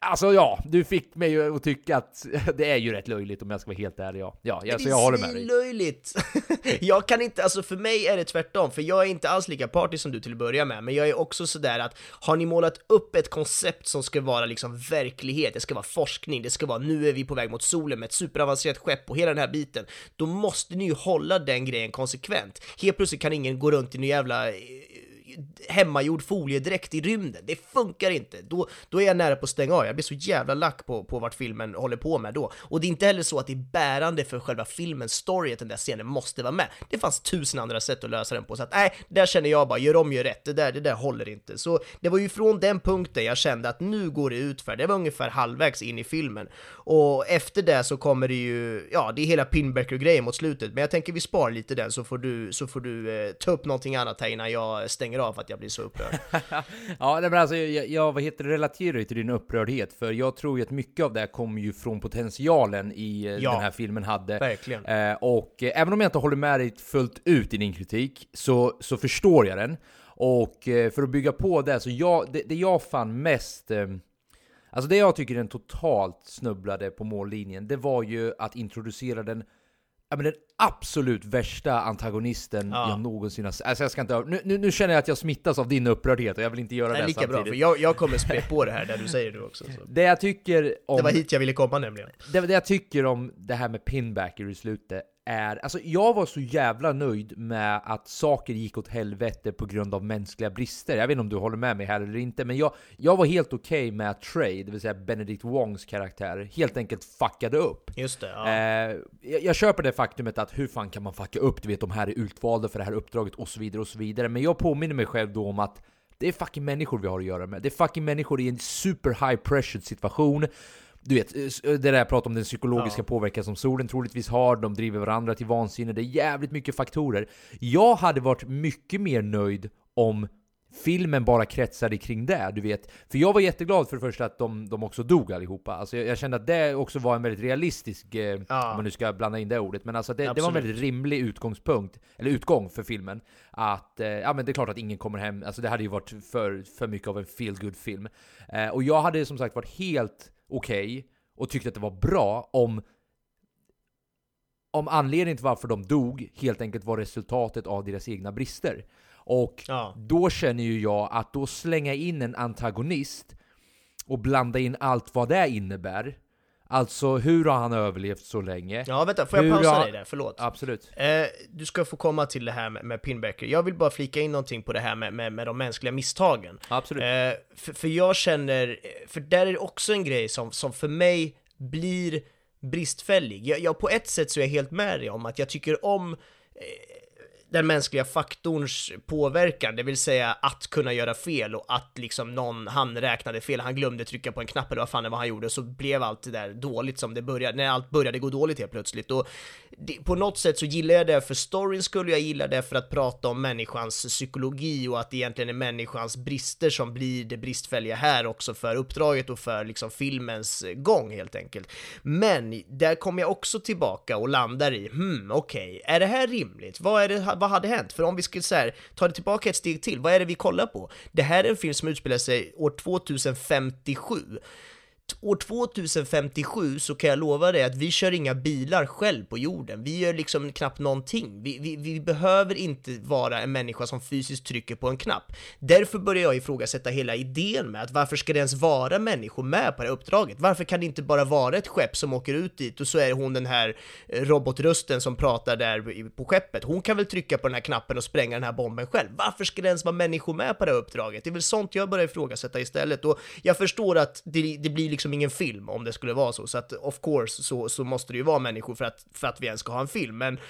Alltså ja, du fick mig ju att tycka att det är ju rätt löjligt om jag ska vara helt ärlig. Ja, ja Det alltså, är jag håller med dig. löjligt. jag kan inte, alltså för mig är det tvärtom, för jag är inte alls lika partisk som du till att börja med, men jag är också sådär att har ni målat upp ett koncept som ska vara liksom verklighet, det ska vara forskning, det ska vara nu är vi på väg mot solen med ett superavancerat skepp och hela den här biten, då måste ni ju hålla den grejen konsekvent. Helt plötsligt kan ingen gå runt i någon jävla hemmagjord foliedräkt i rymden. Det funkar inte. Då, då är jag nära på att stänga av. Jag blir så jävla lack på, på vart filmen håller på med då. Och det är inte heller så att det är bärande för själva filmens story att den där scenen måste vara med. Det fanns tusen andra sätt att lösa den på, så att nej, där känner jag bara, gör om, gör rätt. Det där, det där håller inte. Så det var ju från den punkten jag kände att nu går det ut för. Det var ungefär halvvägs in i filmen. Och efter det så kommer det ju, ja, det är hela Pinbacker-grejen mot slutet. Men jag tänker vi sparar lite den så får du, så får du eh, ta upp någonting annat här innan jag stänger av för att jag blir så upprörd. ja, men alltså, jag, jag vad heter relaterar ju till din upprördhet, för jag tror ju att mycket av det här kommer ju från potentialen i eh, Ja, den här filmen hade. verkligen. Eh, och eh, även om jag inte håller med dig fullt ut i din kritik, så, så förstår jag den. Och eh, för att bygga på det, så jag, det, det jag fann mest eh, Alltså det jag tycker den totalt snubblade på mållinjen, det var ju att introducera den Ja, men den absolut värsta antagonisten Ja. jag någonsin har sett. Alltså jag ska inte, nu, nu, nu känner jag att jag smittas av din upprördhet och jag vill inte göra Det är det lika bra, samtidigt. för jag, jag kommer spä på det här där du säger det också. Så. Det jag tycker om... Det var hit jag ville komma nämligen. Det, det jag tycker om det här med pinbacker i slutet är, alltså jag var så jävla nöjd med att saker gick åt helvete på grund av mänskliga brister. Jag vet inte om du håller med mig här eller inte, men jag, jag var helt okej med att Trey, det vill säga Benedict Wongs karaktär, helt enkelt fuckade upp. Just det, ja. Eh, jag, jag köper det faktumet att hur fan kan man fucka upp, du vet de här är utvalda för det här uppdraget och så vidare och så vidare. Men jag påminner mig själv då om att det är fucking människor vi har att göra med. Det är fucking människor i en super high pressure situation. Du vet, eh, det där jag pratar om den psykologiska Ja. påverkan som solen troligtvis har, de driver varandra till vansinne, det är jävligt mycket faktorer. Jag hade varit mycket mer nöjd om filmen bara kretsade kring det, du vet. För jag var jätteglad för det första att de, de också dog allihopa. Alltså jag, jag kände att det också var en väldigt realistisk, eh, om man nu ska blanda in det ordet, men alltså det, det var en väldigt rimlig utgångspunkt, eller utgång för filmen. Att, eh, ja men det är klart att ingen kommer hem, alltså det hade ju varit för, för mycket av en feel good film eh, Och jag hade som sagt varit helt okej, och tyckte att det var bra om om anledningen till varför de dog helt enkelt var resultatet av deras egna brister. Och Ja. då känner ju jag att då slänga in en antagonist och blanda in allt vad det innebär. Alltså hur har han överlevt så länge? Ja, vänta, får jag Hur pausa har- dig där? Förlåt. Absolut. Eh, du ska få komma till det här med, med Pinbacker. Jag vill bara flika in någonting på det här med, med, med de mänskliga misstagen. Absolut. Eh, för, för jag känner, för där är det också en grej som, som för mig blir bristfällig. Jag, jag, på ett sätt så är jag helt med dig om att jag tycker om eh, den mänskliga faktorns påverkan, det vill säga att kunna göra fel och att liksom någon, han räknade fel, han glömde trycka på en knapp eller vad fan det var han gjorde, så blev allt det där dåligt som det började, när allt började gå dåligt helt plötsligt. Och det, på något sätt så gillar jag det för storyns skull, jag gillar det för att prata om människans psykologi och att det egentligen är människans brister som blir det bristfälliga här också för uppdraget och för liksom filmens gång helt enkelt. Men där kommer jag också tillbaka och landar i, hmm, okej, är det här rimligt? Vad, är det, vad hade hänt? För om vi skulle så här, ta det tillbaka ett steg till, vad är det vi kollar på? Det här är en film som utspelar sig år 2057 år 2057 så kan jag lova dig att vi kör inga bilar själv på jorden. Vi gör liksom knappt någonting. Vi, vi, vi behöver inte vara en människa som fysiskt trycker på en knapp. Därför börjar jag ifrågasätta hela idén med att varför ska det ens vara människor med på det här uppdraget? Varför kan det inte bara vara ett skepp som åker ut dit och så är hon den här eh, robotrösten som pratar där på skeppet. Hon kan väl trycka på den här knappen och spränga den här bomben själv. Varför ska det ens vara människor med på det här uppdraget? Det är väl sånt jag börjar ifrågasätta istället och jag förstår att det, det blir liksom ingen film om det skulle vara så, så att of course så, så måste det ju vara människor för att, för att vi ens ska ha en film, men,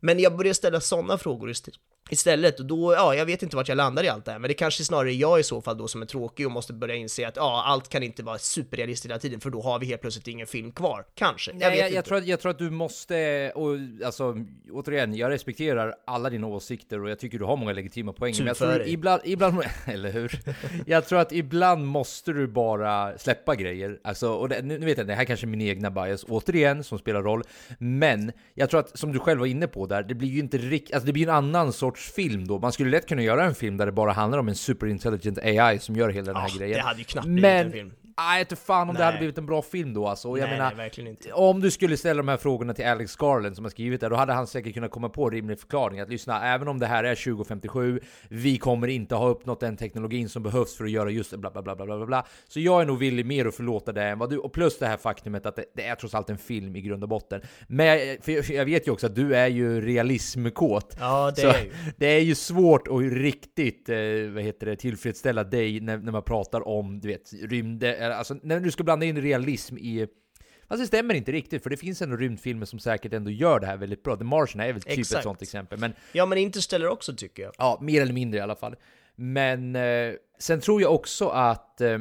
men jag börjar ställa sådana frågor ist- istället och då, ja, jag vet inte vart jag landar i allt det här, men det kanske snarare är jag i så fall då som är tråkig och måste börja inse att ja, allt kan inte vara superrealistiskt hela tiden, för då har vi helt plötsligt ingen film kvar. Kanske, jag Nej, vet jag, inte. jag, tror att, jag tror att du måste, och alltså återigen, jag respekterar alla dina åsikter och jag tycker du har många legitima poänger. Tur Men jag tror ibland, ibland, eller hur? Jag tror att ibland måste du bara släppa grejer. Alltså, och det, nu, nu vet jag, det här kanske är min egna bias, återigen, som spelar roll. Men jag tror att, som du själv var inne på där, det blir ju inte riktigt, alltså det blir en annan sorts film då. Man skulle lätt kunna göra en film där det bara handlar om en superintelligent AI som gör hela den här Ja, grejen. det hade ju knappt blivit Men en film. Nej, inte fan om det Nej. hade blivit en bra film då alltså. Och jag nej, menar, verkligen inte. om du skulle ställa de här frågorna till Alex Garland som har skrivit det, då hade han säkert kunnat komma på en rimlig förklaring. Att lyssna, även om det här är 2057, vi kommer inte ha uppnått den teknologin som behövs för att göra just bla bla bla bla bla bla. Så jag är nog villig mer att förlåta det än vad du, och plus det här faktumet att det, det är trots allt en film i grund och botten. Men jag, för jag, jag vet ju också att du är ju realismkåt. Ja, det så är ju. det är ju svårt att riktigt, eh, vad heter det, tillfredsställa dig när, när man pratar om, du vet, rymd, eh, alltså när du ska blanda in realism i Fast det stämmer inte riktigt, för det finns ändå rymdfilmer som säkert ändå gör det här väldigt bra. The Martian är väl typ ett Exakt. sånt exempel, men Ja, men Interstellar också tycker jag. ja, mer eller mindre i alla fall. Men eh, sen tror jag också att eh,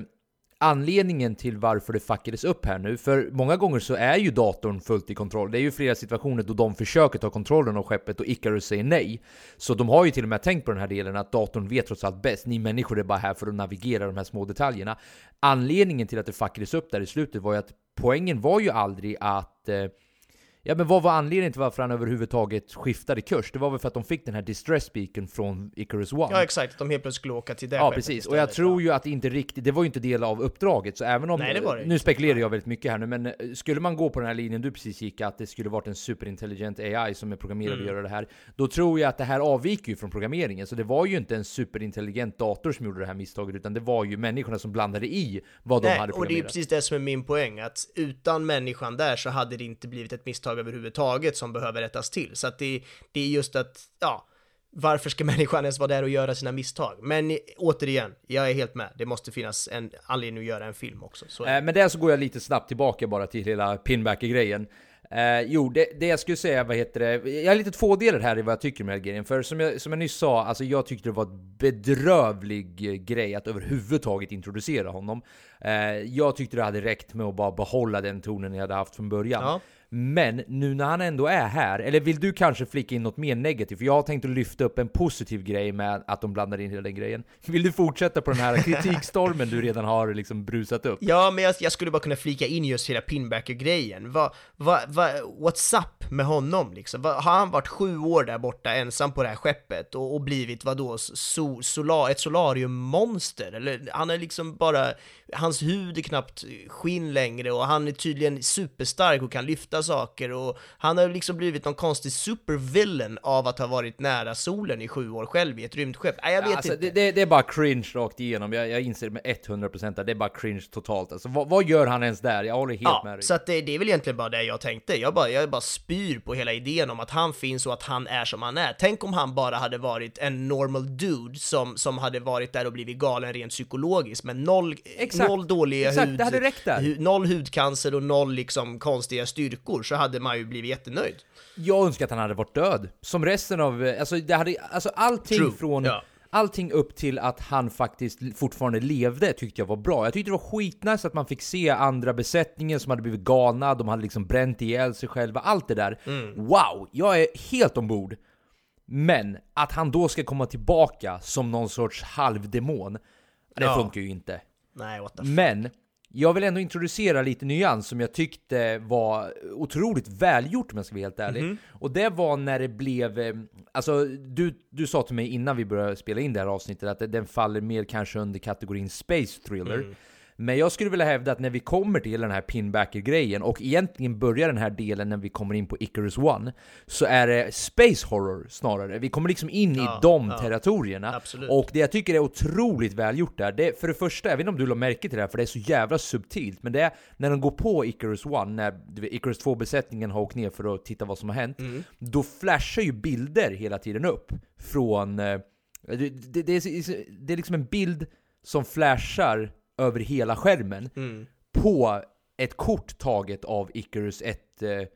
anledningen till varför det fuckades upp här nu, för många gånger så är ju datorn fullt i kontroll. Det är ju flera situationer då de försöker ta kontrollen av skeppet och Icarus säger nej. Så de har ju till och med tänkt på den här delen att datorn vet trots allt bäst. Ni människor är bara här för att navigera de här små detaljerna. Anledningen till att det fuckades upp där i slutet var ju att poängen var ju aldrig att eh, Ja men vad var anledningen till varför han överhuvudtaget skiftade kurs? Det var väl för att de fick den här distress beacon från Icarus One? Ja, exakt. De helt plötsligt skulle åka till det Ja precis, och jag tror ju att det inte riktigt, det var ju inte del av uppdraget, så även om, Nej, det var det nu spekulerar jag väldigt mycket här nu, men eh, skulle man gå på den här linjen du precis gick, att det skulle varit en superintelligent AI som är programmerad Mm. att göra det här, då tror jag att det här avviker ju från programmeringen, så det var ju inte en superintelligent dator som gjorde det här misstaget, utan det var ju människorna som blandade i vad de Nej, hade och det är programmerat. precis det som är min poäng, att utan människan där så hade det inte blivit ett misstag överhuvudtaget som behöver rättas till. Så att det, det är just att, ja, varför ska människan ens vara där och göra sina misstag? Men återigen, jag är helt med. Det måste finnas en anledning att göra en film också. Så. Eh, Men där så går jag lite snabbt tillbaka bara till hela pinbacker-grejen. Eh, jo, det, det jag skulle säga, vad heter det? Jag är lite tvådelad här i vad jag tycker om här grejen. För som jag, som jag nyss sa, alltså jag tyckte det var ett bedrövlig eh, grej att överhuvudtaget introducera honom. Eh, jag tyckte det hade räckt med att bara behålla den tonen jag hade haft från början. Ja. Men nu när han ändå är här, eller vill du kanske flika in något mer negativt? För jag har tänkt att lyfta upp en positiv grej med att de blandar in hela den grejen. Vill du fortsätta på den här kritikstormen du redan har liksom brusat upp? Ja, men jag, jag skulle bara kunna flika in just hela Pinbacker-grejen. Vad, vad, vad, what's up med honom liksom? Har han varit sju år där borta ensam på det här skeppet och, och blivit vadå, so, solar, ett solariummonster? Eller han är liksom bara, hans hud är knappt skinn längre och han är tydligen superstark och kan lyfta saker och han har liksom blivit någon konstig supervillain av att ha varit nära solen i sju år själv i ett rymdskepp. Nej, jag vet alltså, inte. det, det, är bara cringe rakt igenom, jag, jag inser med 100% att det är bara cringe totalt. Alltså, vad, vad gör han ens där? Jag håller helt med Ja, dig. så att det, det är väl egentligen bara det jag tänkte. Jag bara, jag bara spyr på hela idén om att han finns och att han är som han är. Tänk om han bara hade varit en normal dude som, som hade varit där och blivit galen rent psykologiskt, men noll, Exakt. noll dåliga Exakt, hud, det hade räckt där. hu- noll hudcancer och noll liksom konstiga styrkor, så hade man ju blivit jättenöjd. Jag önskar att han hade varit död. Som resten av, alltså, det hade, alltså allting True, från... ja. Allting upp till att han faktiskt fortfarande levde tyckte jag var bra. Jag tyckte det var skitnice att man fick se andra besättningen som hade blivit galna, de hade liksom bränt ihjäl sig själva, allt det där. Wow! Jag är helt ombord. Men att han då ska komma tillbaka som någon sorts halvdemon, det Ja. funkar ju inte. Nej, what the f- Men jag vill ändå introducera lite nyans som jag tyckte var otroligt välgjort om jag ska vara helt ärlig. Mhm. Och det var när det blev, eh, alltså du, du sa till mig innan vi började spela in det här avsnittet att den faller mer kanske under kategorin Space Thriller. Mm. Men jag skulle vilja hävda att när vi kommer till den här pinbacker-grejen och egentligen börjar den här delen när vi kommer in på Icarus One så är det Space Horror snarare. Vi kommer liksom in Ja, i de ja. territorierna. Absolut. Och det jag tycker är otroligt välgjort där, det, för det första, jag vet inte om du la märke till det här för det är så jävla subtilt, men det är när de går på Icarus One, när Icarus 2-besättningen har åkt ner för att titta vad som har hänt, Mm. då flashar ju bilder hela tiden upp från... eh, Det, det, det, är, det är liksom en bild som flashar över hela skärmen Mm. på ett kort taget av Icarus 1 eh,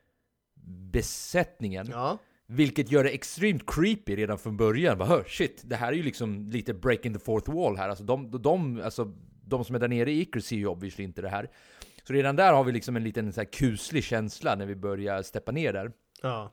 besättningen. Ja. Vilket gör det extremt creepy redan från början. Bara, "Hör, shit, det här är ju liksom lite breaking the fourth wall här. Alltså de, de, alltså, de som är där nere i Icarus ser ju obviously inte det här. Så redan där har vi liksom en liten så här kuslig känsla när vi börjar steppa ner där. Ja.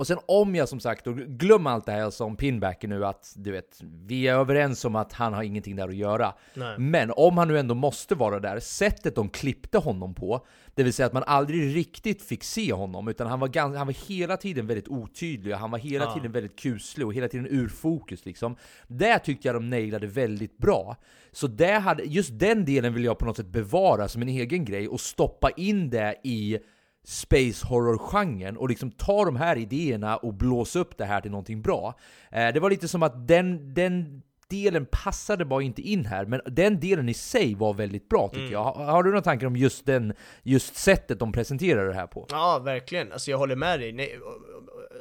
Och sen om jag som sagt, och glöm allt det här jag sa om Pinbacker nu, att du vet, vi är överens om att han har ingenting där att göra. Nej. Men om han nu ändå måste vara där, sättet de klippte honom på, det vill säga att man aldrig riktigt fick se honom, utan han var, gans, han var hela tiden väldigt otydlig, han var hela Ja. tiden väldigt kuslig och hela tiden ur fokus liksom. Det tyckte jag de nailade väldigt bra. Så det hade, just den delen vill jag på något sätt bevara som en egen grej och stoppa in det i space horror-genren och liksom ta de här idéerna och blåsa upp det här till någonting bra. Eh, det var lite som att den, den delen passade bara inte in här, men den delen i sig var väldigt bra tycker Mm. jag. Har, har du några tankar om just, den, just sättet de presenterar det här på? Ja, verkligen. Alltså jag håller med dig. Nej,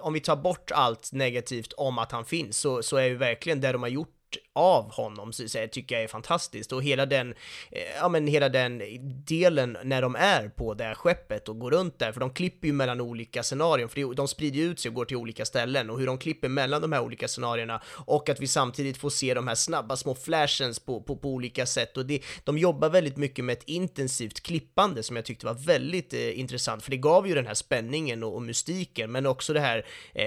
Om vi tar bort allt negativt om att han finns så, så är ju verkligen det de har gjort av honom så, säga, tycker jag är fantastiskt. Och hela den, eh, ja men hela den delen när de är på det här skeppet och går runt där, för de klipper ju mellan olika scenarion, för de sprider ju ut sig och går till olika ställen och hur de klipper mellan de här olika scenarierna och att vi samtidigt får se de här snabba små flashens på, på, på olika sätt. Och det, de jobbar väldigt mycket med ett intensivt klippande som jag tyckte var väldigt eh, intressant, för det gav ju den här spänningen och, och mystiken, men också det här, eh,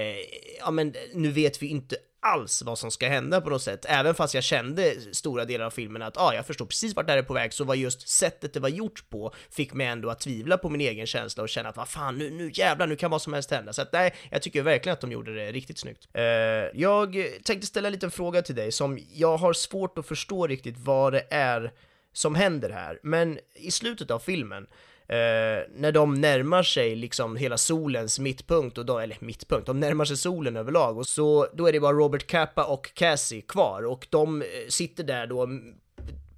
ja men nu vet vi inte alls vad som ska hända på något sätt. Även fast jag kände stora delar av filmen att ah, jag förstår precis vart det här är på väg, så var just sättet det var gjort på fick mig ändå att tvivla på min egen känsla och känna att vad fan, nu, nu jävlar, nu kan vad som helst hända. Så att nej, jag tycker verkligen att de gjorde det riktigt snyggt. Uh, jag tänkte ställa en liten fråga till dig som jag har svårt att förstå riktigt vad det är som händer här, men i slutet av filmen Eh, när de närmar sig liksom hela solens mittpunkt, och då, eller mittpunkt, de närmar sig solen överlag, och så då är det bara Robert Capa och Cassie kvar, och de eh, sitter där då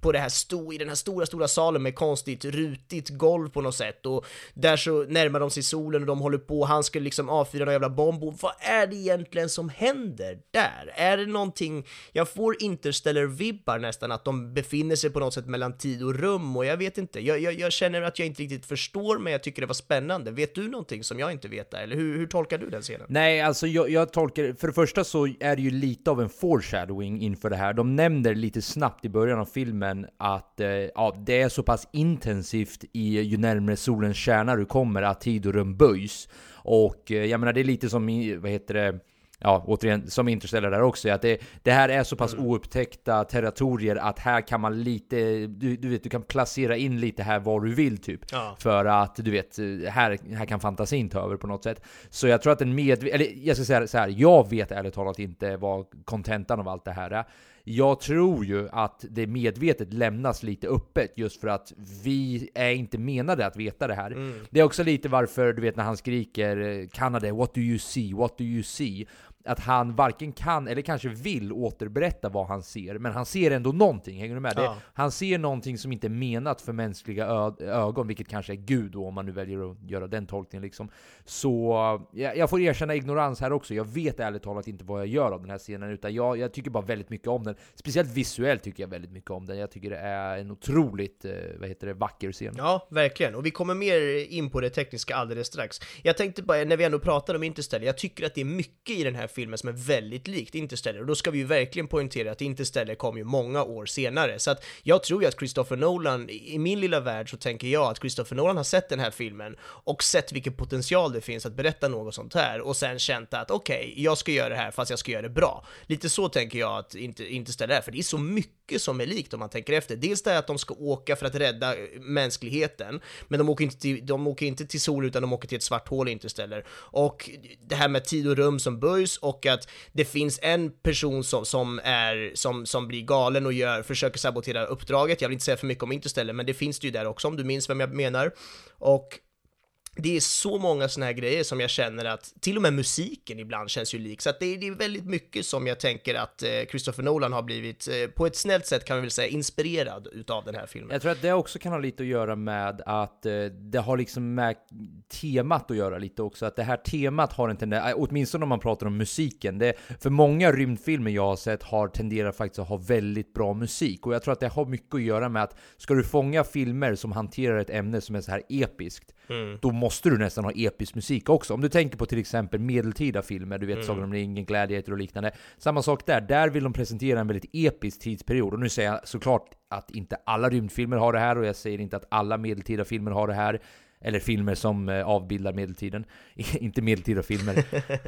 på det här sto, i den här stora, stora salen med konstigt rutigt golv på något sätt och där så närmar de sig solen och de håller på, han ska liksom avfyra någon jävla bomb och vad är det egentligen som händer där? Är det någonting, jag får interstellar-vibbar nästan att de befinner sig på något sätt mellan tid och rum och jag vet inte, jag, jag, jag känner att jag inte riktigt förstår men jag tycker det var spännande. Vet du någonting som jag inte vet där, eller hur, hur tolkar du den scenen? Nej, alltså jag, jag tolkar För det första så är det ju lite av en foreshadowing inför det här. De nämner lite snabbt i början av filmen att eh, ja, det är så pass intensivt i ju närmare solens kärna du kommer att tid och rum böjs. Och eh, jag menar, det är lite som i, vad heter det? Ja, återigen, som Interstellar där också, att det, det här är så pass oupptäckta territorier att här kan man lite, du, du vet, du kan placera in lite här var du vill typ. Ja. För att du vet, här, här kan fantasin ta över på något sätt. Så jag tror att en medveten, eller jag ska säga så här, jag vet ärligt talat inte vad kontentan av allt det här är. Jag tror ju att det medvetet lämnas lite öppet just för att vi är inte menade att veta det här. Mm. Det är också lite varför, du vet när han skriker eh, Kanada, what do you see, what do you see? Att han varken kan eller kanske vill återberätta vad han ser, men han ser ändå någonting, hänger du med? Det, Ja. han ser någonting som inte är menat för mänskliga ögon, vilket kanske är Gud då, om man nu väljer att göra den tolkningen liksom. Så jag, jag får erkänna ignorans här också, jag vet ärligt talat inte vad jag gör av den här scenen, utan jag, jag tycker bara väldigt mycket om den. Speciellt visuellt tycker jag väldigt mycket om den, jag tycker det är en otroligt, eh, vad heter det, vacker scen. Ja, verkligen. Och vi kommer mer in på det tekniska alldeles strax. Jag tänkte bara, när vi ändå pratar om Interstellar, jag tycker att det är mycket i den här filmen som är väldigt likt Interstellar. Och då ska vi ju verkligen poängtera att Interstellar kom ju många år senare. Så att jag tror ju att Christopher Nolan, i min lilla värld så tänker jag att Christopher Nolan har sett den här filmen och sett vilken potential det finns att berätta något sånt här och sen känt att okej, jag ska göra det här fast jag ska göra det bra. Lite så tänker jag att Interstellar är, för det är så mycket som är likt om man tänker efter. Dels det är att de ska åka för att rädda eh, mänskligheten, men de åker inte till, de åker inte till sol utan de åker till ett svart hål Interstellar. Och det här med tid och rum som böjs och att det finns en person som, som är, som, som blir galen och gör, försöker sabotera uppdraget. Jag vill inte säga för mycket om Interstellar, men det finns det ju där också om du minns vem jag menar. Och det är så många såna här grejer som jag känner att till och med musiken ibland känns ju lik. Så att det, är, det är väldigt mycket som jag tänker att eh, Christopher Nolan har blivit, eh, på ett snällt sätt kan vi väl säga, inspirerad utav den här filmen. Jag tror att det också kan ha lite att göra med att eh, det har liksom med temat att göra lite också. Att det här temat har en tendens, eh, åtminstone om man pratar om musiken. Det, för många rymdfilmer jag har sett har tenderat faktiskt att ha väldigt bra musik. Och jag tror att det har mycket att göra med att ska du fånga filmer som hanterar ett ämne som är så här episkt, Mm. då måste du nästan ha episk musik också. Om du tänker på till exempel medeltida filmer, du vet Mm. Sagan om ringen, Gladiator och liknande. Samma sak där, där vill de presentera en väldigt episk tidsperiod. Och nu säger jag såklart att inte alla rymdfilmer har det här, och jag säger inte att alla medeltida filmer har det här. Eller filmer som eh, avbildar medeltiden. inte medeltida filmer.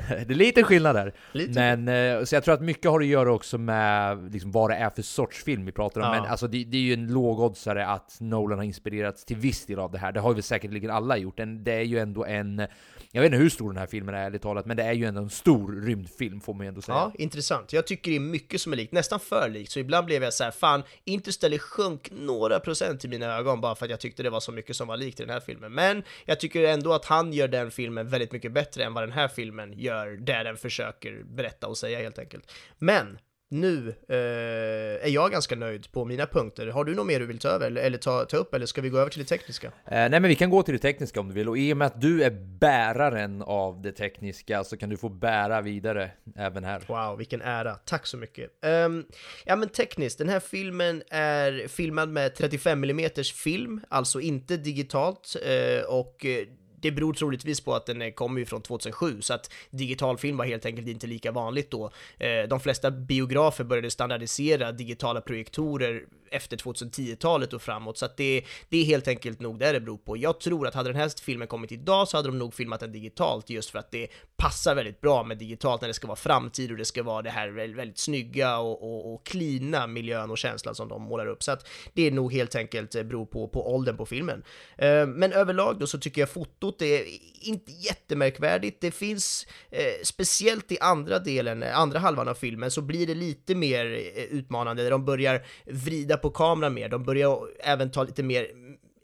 det är lite skillnad där. Lite. Men, eh, så jag tror att mycket har att göra också med liksom, vad det är för sorts film vi pratar om. Ja. Men alltså, det, det är ju en lågoddsare att Nolan har inspirerats till viss del av det här. Det har ju säkerligen alla gjort. Det är ju ändå en, jag vet inte hur stor den här filmen är ärligt talat, men det är ju ändå en stor rymdfilm får man ju ändå säga. Ja, intressant. Jag tycker det är mycket som är likt, nästan för likt, så ibland blev jag så här, fan, Interstellar sjönk några procent i mina ögon bara för att jag tyckte det var så mycket som var likt i den här filmen. Men jag tycker ändå att han gör den filmen väldigt mycket bättre än vad den här filmen gör, där den försöker berätta och säga helt enkelt. Men nu eh, är jag ganska nöjd på mina punkter. Har du något mer du vill ta över eller, eller ta, ta upp, eller ska vi gå över till det tekniska? Eh, nej men vi kan gå till det tekniska om du vill, och i och med att du är bäraren av det tekniska så kan du få bära vidare även här. Wow, vilken ära. Tack så mycket. Ehm, ja men tekniskt, den här filmen är filmad med 35 mm film, alltså inte digitalt, eh, och eh, det beror troligtvis på att den eh, kommer ju från 2007, så att digitalfilm var helt enkelt inte lika vanligt då. Eh, de flesta biografer började standardisera digitala projektorer efter 2010-talet och framåt, så att det, det är helt enkelt nog det det beror på. Jag tror att hade den här filmen kommit idag så hade de nog filmat den digitalt just för att det passar väldigt bra med digitalt när det ska vara framtid och det ska vara det här väldigt, snygga och, och, och cleana miljön och känslan som de målar upp. Så att det är nog helt enkelt eh, beror på, på åldern på filmen. Men överlag då så tycker jag foto Tempot är inte jättemärkvärdigt. Det finns, eh, speciellt i andra delen, eh, andra halvan av filmen, så blir det lite mer eh, utmanande där de börjar vrida på kameran mer. De börjar även ta lite mer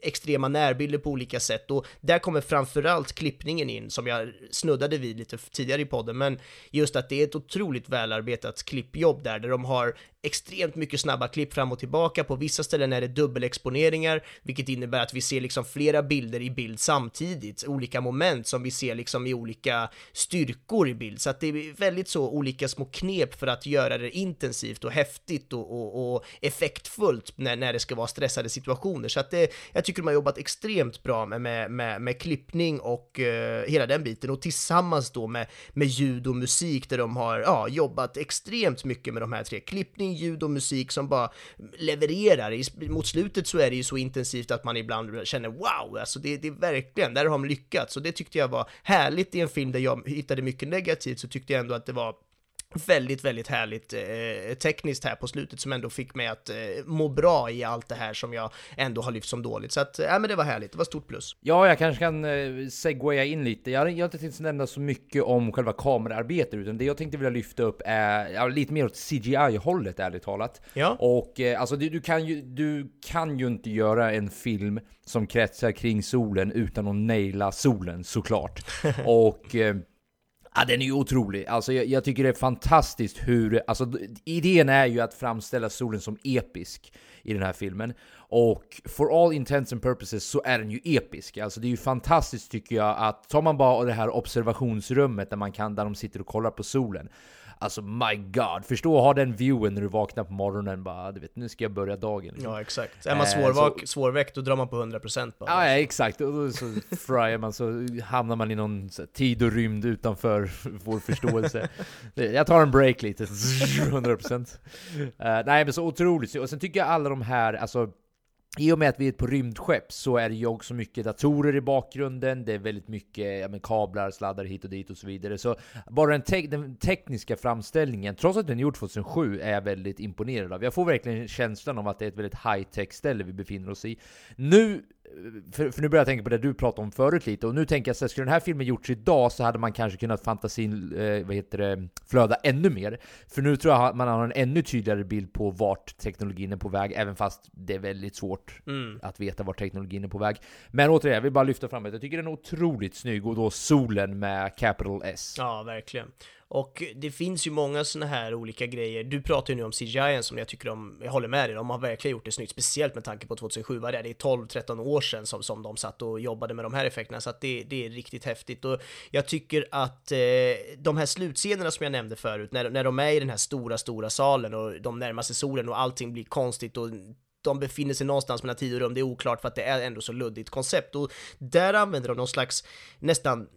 extrema närbilder på olika sätt och där kommer framförallt klippningen in som jag snuddade vid lite tidigare i podden men just att det är ett otroligt välarbetat klippjobb där, där de har extremt mycket snabba klipp fram och tillbaka. På vissa ställen är det dubbelexponeringar, vilket innebär att vi ser liksom flera bilder i bild samtidigt, olika moment som vi ser liksom i olika styrkor i bild. Så att det är väldigt så olika små knep för att göra det intensivt och häftigt och, och, och effektfullt när, när det ska vara stressade situationer. Så att det, jag tycker de har jobbat extremt bra med, med, med, med klippning och eh, hela den biten och tillsammans då med, med ljud och musik där de har ja, jobbat extremt mycket med de här tre. Klippning, ljud och musik som bara levererar. I, mot slutet så är det ju så intensivt att man ibland känner wow, alltså det, det är verkligen, där har de lyckats och det tyckte jag var härligt i en film där jag hittade mycket negativt så tyckte jag ändå att det var väldigt, väldigt härligt eh, tekniskt här på slutet som ändå fick mig att eh, må bra i allt det här som jag ändå har lyft som dåligt. Så att, ja men det var härligt, det var stort plus. Ja, jag kanske kan eh, segwaya in lite. Jag, jag har inte tänkt nämna så mycket om själva kamerarbetet, utan det jag tänkte vilja lyfta upp är ja, lite mer åt CGI-hållet, ärligt talat. Ja. Och eh, alltså, du, du, kan ju, du kan ju inte göra en film som kretsar kring solen utan att naila solen, såklart. och eh, Ja, den är ju otrolig. Alltså, jag, jag, tycker det är fantastiskt hur... Alltså, idén är ju att framställa solen som episk i den här filmen. Och for all intents and purposes så är den ju episk. Alltså det är ju fantastiskt tycker jag att tar man bara det här observationsrummet där man kan, där de sitter och kollar på solen. Alltså my god, förstå att ha den viewen när du vaknar på morgonen bara, du vet nu ska jag börja dagen. Liksom. Ja exakt. Är man svårvak, så, svårväckt då drar man på 100% bara. Ja, ja exakt, och då så fryar man så hamnar man i någon tid och rymd utanför vår förståelse. jag tar en break lite, 100%. Uh, nej men så otroligt, och sen tycker jag alla de här, alltså i och med att vi är på rymdskepp så är det ju också mycket datorer i bakgrunden, det är väldigt mycket ja, men kablar, sladdar hit och dit och så vidare. Så bara den, te den tekniska framställningen, trots att den är gjord 2007, är jag väldigt imponerad av. Jag får verkligen känslan av att det är ett väldigt high-tech ställe vi befinner oss i. Nu för, för, nu börjar jag tänka på det du pratade om förut lite, och nu tänker jag så här, skulle den här filmen gjorts idag så hade man kanske kunnat fantasin, eh, vad heter det, flöda ännu mer. För nu tror jag man har en ännu tydligare bild på vart teknologin är på väg, även fast det är väldigt svårt mm. att veta vart teknologin är på väg. Men återigen, jag vill bara lyfta fram det, jag tycker den är otroligt snygg, och då solen med capital S. Ja, verkligen. Och det finns ju många såna här olika grejer. Du pratar ju nu om CGI som jag tycker de, jag håller med dig, de har verkligen gjort det snyggt, speciellt med tanke på 2007, vad det är, det är 12-13 år sedan som, som de satt och jobbade med de här effekterna, så att det, det är riktigt häftigt. Och jag tycker att eh, de här slutscenerna som jag nämnde förut, när, när de är i den här stora, stora salen och de närmar sig solen och allting blir konstigt och de befinner sig någonstans mellan tid och rum, det är oklart för att det är ändå så luddigt koncept och där använder de någon slags nästan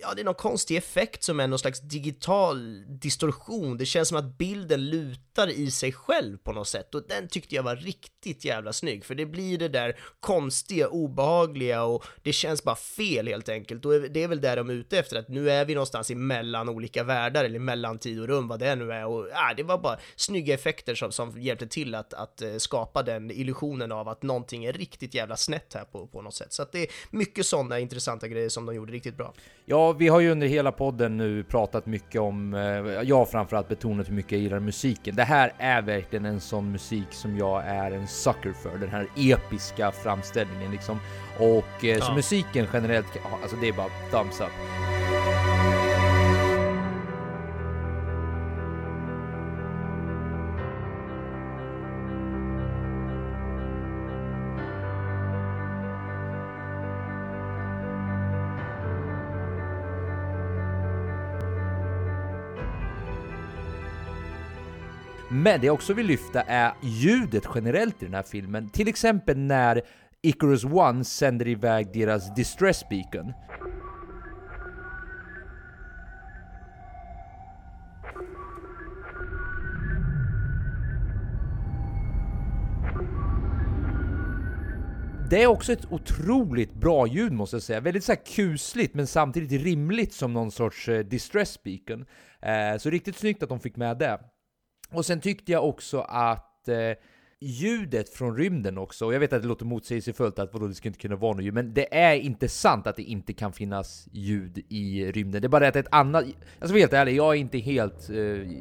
ja, det är någon konstig effekt som är någon slags digital distorsion. Det känns som att bilden lutar i sig själv på något sätt och den tyckte jag var riktigt jävla snygg för det blir det där konstiga, obehagliga och det känns bara fel helt enkelt och det är väl där de är ute efter att nu är vi någonstans mellan olika världar eller mellan tid och rum, vad det nu är och ja, det var bara snygga effekter som, som hjälpte till att, att eh, skapa den illusionen av att någonting är riktigt jävla snett här på, på något sätt. Så att det är mycket sådana intressanta grejer som de gjorde riktigt bra. Ja, vi har ju under hela podden nu pratat mycket om, eh, jag framförallt betonat hur mycket jag gillar musiken. Det här är verkligen en sån musik som jag är en sucker för, den här episka framställningen liksom. Och eh, så Ja. musiken generellt, alltså det är bara thumbs up. Men det jag också vill lyfta är ljudet generellt i den här filmen. Till exempel när Icarus One sänder iväg deras distress beacon. Det är också ett otroligt bra ljud måste jag säga. Väldigt så här kusligt men samtidigt rimligt som någon sorts eh, distress beacon. Eh, så riktigt snyggt att de fick med det. Och sen tyckte jag också att eh, ljudet från rymden också, och jag vet att det låter motsägelsefullt att vadå, det ska inte kunna vara något ljud, men det är inte sant att det inte kan finnas ljud i rymden. Det är bara det att ett annat... Jag ska vara helt ärlig, jag är inte helt... Eh,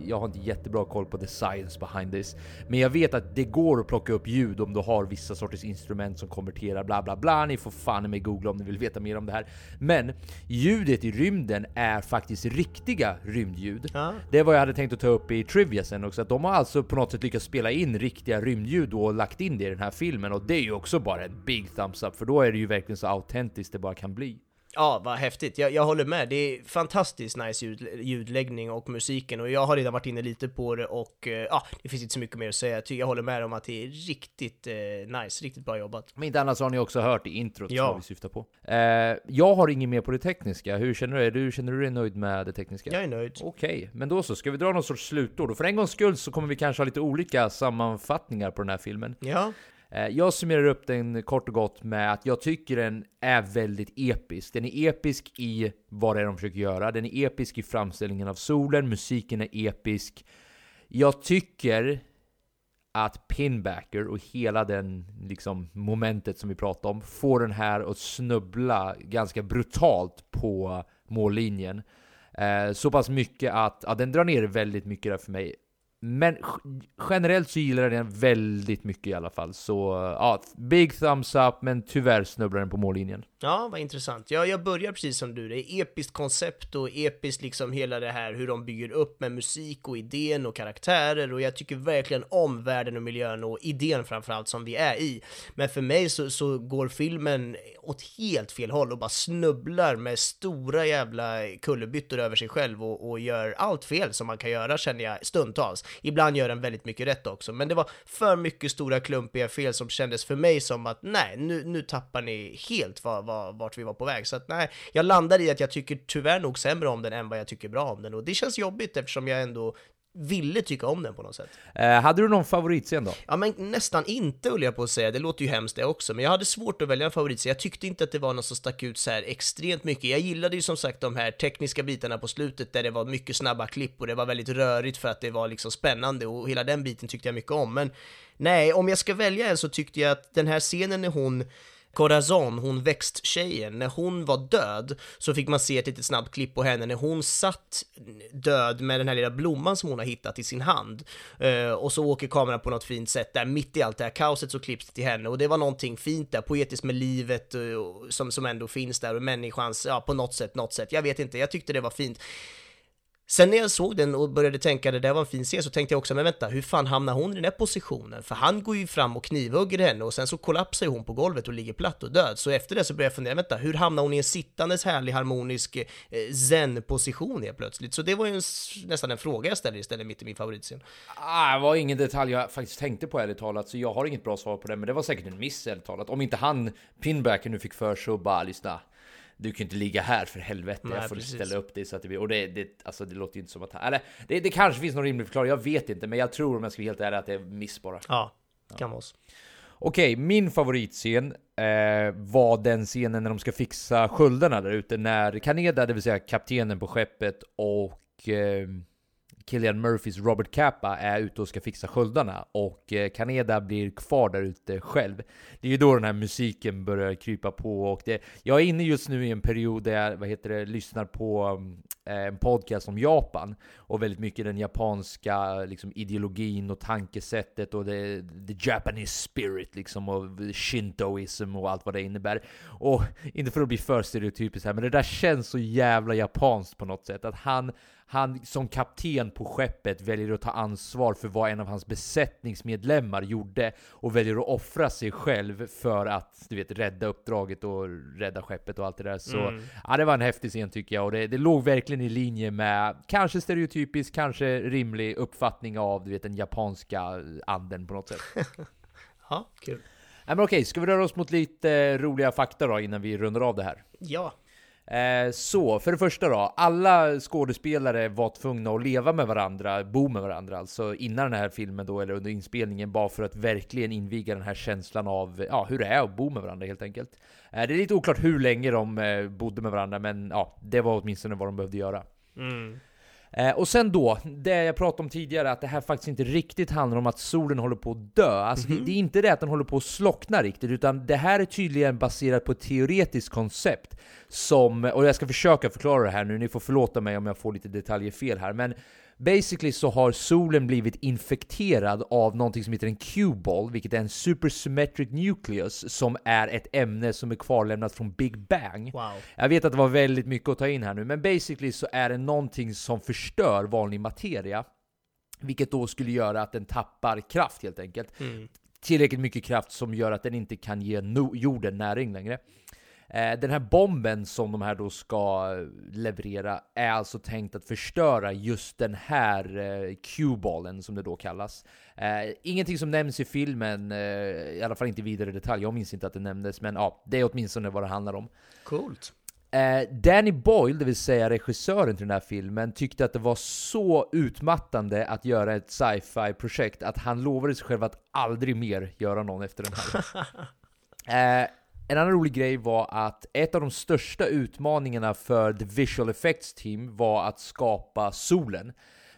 jag har inte jättebra koll på the science behind this. Men jag vet att det går att plocka upp ljud om du har vissa sorters instrument som konverterar bla bla bla. Ni får fan med googla om ni vill veta mer om det här. Men ljudet i rymden är faktiskt riktiga rymdljud. Ja. Det är vad jag hade tänkt att ta upp i Trivia sen också, att de har alltså på något sätt lyckats spela in riktiga rymdljud och lagt in det i den här filmen och det är ju också bara en big thumbs up för då är det ju verkligen så autentiskt det bara kan bli. Ja, vad häftigt. Jag, jag håller med. Det är fantastiskt nice ljud, ljudläggning och musiken och jag har redan varit inne lite på det och eh, ja, det finns inte så mycket mer att säga. Jag, håller med om att det är riktigt eh, nice, riktigt bra jobbat. Men inte annat så har ni också hört i introt Ja. vad vi syftar på. Eh, jag har inget mer på det tekniska, hur känner du dig? Du, känner du dig nöjd med det tekniska? Jag är nöjd. Okej, men då så, ska vi dra någon sorts slutord? Och för en gångs skull så kommer vi kanske ha lite olika sammanfattningar på den här filmen. Ja, Eh, jag summerar upp den kort och gott med att jag tycker den är väldigt episk. Den är episk i vad det är de försöker göra. Den är episk i framställningen av solen. Musiken är episk. Jag tycker att Pinbacker och hela den liksom momentet som vi pratade om får den här att snubbla ganska brutalt på mållinjen. Eh, så pass mycket att ja, den drar ner väldigt mycket där för mig. Men generellt så gillar jag den väldigt mycket i alla fall. Så ja, big thumbs up, men tyvärr snubblar den på mållinjen. Ja, vad intressant. Ja, jag börjar precis som du. Det är episkt koncept och episkt liksom hela det här hur de bygger upp med musik och idén och karaktärer och jag tycker verkligen om världen och miljön och idén framförallt som vi är i. Men för mig så, så går filmen åt helt fel håll och bara snubblar med stora jävla kullerbyttor över sig själv och, och gör allt fel som man kan göra känner jag stundtals. Ibland gör den väldigt mycket rätt också, men det var för mycket stora klumpiga fel som kändes för mig som att nej, nu, nu tappar ni helt vad, vad, vart vi var på väg. Så att nej, jag landar i att jag tycker tyvärr nog sämre om den än vad jag tycker bra om den och det känns jobbigt eftersom jag ändå ville tycka om den på något sätt. Eh, hade du någon favoritscen då? Ja, men nästan inte höll jag på att säga, det låter ju hemskt det också, men jag hade svårt att välja en favorit, så jag tyckte inte att det var något som stack ut så här extremt mycket. Jag gillade ju som sagt de här tekniska bitarna på slutet där det var mycket snabba klipp och det var väldigt rörigt för att det var liksom spännande och hela den biten tyckte jag mycket om, men nej, om jag ska välja en så tyckte jag att den här scenen när hon Corazon, hon växttjejen, när hon var död så fick man se ett litet snabbt klipp på henne när hon satt död med den här lilla blomman som hon har hittat i sin hand. Uh, och så åker kameran på något fint sätt där, mitt i allt det här kaoset så klipps det till henne och det var någonting fint där, poetiskt med livet uh, som, som ändå finns där och människans, ja på något sätt, något sätt, jag vet inte, jag tyckte det var fint. Sen när jag såg den och började tänka det där var en fin scen så tänkte jag också, men vänta, hur fan hamnar hon i den här positionen? För han går ju fram och knivhugger henne och sen så kollapsar ju hon på golvet och ligger platt och död. Så efter det så började jag fundera, vänta, hur hamnar hon i en sittandes härlig harmonisk eh, zen-position helt plötsligt? Så det var ju en, nästan en fråga jag ställde istället mitt i min favoritscen. Ah, det var ingen detalj jag faktiskt tänkte på ärligt talat, så jag har inget bra svar på det. Men det var säkert en miss ärligt talat. Om inte han, Pinbacker, nu fick för sig att bara lyssna du kan inte ligga här för helvete, Nej, jag får precis. ställa upp dig så att det blir... Och det, det, alltså, det låter ju inte som att... Eller, det, det kanske finns någon rimlig förklaring, jag vet inte, men jag tror om jag ska vara helt ärlig att det är miss bara. Ja, det kan vara så. Okej, min favoritscen eh, var den scenen när de ska fixa sköldarna där ute, när Kaneda, det vill säga kaptenen på skeppet, och eh, Killian Murphys Robert Capa är ute och ska fixa sköldarna och eh, Kaneda blir kvar där ute själv. Det är ju då den här musiken börjar krypa på och det, jag är inne just nu i en period där jag, vad heter det, lyssnar på mm, eh, en podcast om Japan och väldigt mycket den japanska liksom, ideologin och tankesättet och the, the Japanese spirit liksom och shintoism och allt vad det innebär. Och inte för att bli för stereotypisk här, men det där känns så jävla japanskt på något sätt. Att han, han som kapten på skeppet väljer att ta ansvar för vad en av hans besättningsmedlemmar gjorde och väljer att offra sig själv för att, du vet, rädda uppdraget och rädda skeppet och allt det där. Så Mm. ja, det var en häftig scen tycker jag och det, det låg verkligen i linje med kanske stereotypisk, kanske rimlig uppfattning av, du vet, den japanska anden på något sätt. Ja, kul. Nej men okej, ska vi röra oss mot lite roliga fakta då innan vi rundar av det här? Ja. Eh, så, för det första då. Alla skådespelare var tvungna att leva med varandra, bo med varandra, alltså innan den här filmen då, eller under inspelningen, bara för att verkligen inviga den här känslan av ja, hur det är att bo med varandra helt enkelt. Eh, det är lite oklart hur länge de eh, bodde med varandra, men ja, det var åtminstone vad de behövde göra. Mm. Eh, och sen då, det jag pratade om tidigare, att det här faktiskt inte riktigt handlar om att solen håller på att dö. Alltså det, det är inte det att den håller på att slockna riktigt, utan det här är tydligen baserat på ett teoretiskt koncept som, och jag ska försöka förklara det här nu, ni får förlåta mig om jag får lite detaljer fel här, men Basically så har solen blivit infekterad av någonting som heter en Q-ball, vilket är en supersymmetric nucleus, som är ett ämne som är kvarlämnat från Big Bang. Wow. Jag vet att det var väldigt mycket att ta in här nu, men basically så är det någonting som förstör vanlig materia. Vilket då skulle göra att den tappar kraft helt enkelt. Mm. Tillräckligt mycket kraft som gör att den inte kan ge no jorden näring längre. Eh, Den här bomben som de här då ska leverera är alltså tänkt att förstöra just den här eh, Q-ballen som det då kallas. Eh, Ingenting som nämns i filmen, eh, i alla fall inte vidare detalj, jag minns inte att det nämndes, men ja, det är åtminstone vad det handlar om. Coolt. Eh, Danny Boyle, det vill säga regissören till den här filmen, tyckte att det var så utmattande att göra ett sci-fi projekt att han lovade sig själv att aldrig mer göra någon efter den här. eh, en annan rolig grej var att ett av de största utmaningarna för The Visual Effects Team var att skapa solen.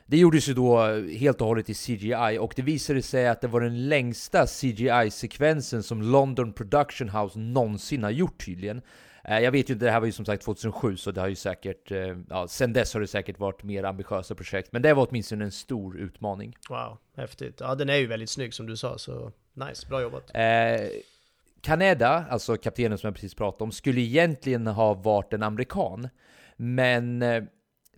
Det gjordes ju då helt och hållet i CGI och det visade sig att det var den längsta CGI-sekvensen som London Production House någonsin har gjort tydligen. Eh, Jag vet ju inte, det här var ju som sagt 2007 så det har ju säkert, eh, ja, sen dess har det säkert varit mer ambitiösa projekt. Men det var åtminstone en stor utmaning. Wow, häftigt. Ja, den är ju väldigt snygg som du sa, så nice, bra jobbat. Eh, Kaneda, alltså kaptenen som jag precis pratade om, skulle egentligen ha varit en amerikan. Men eh,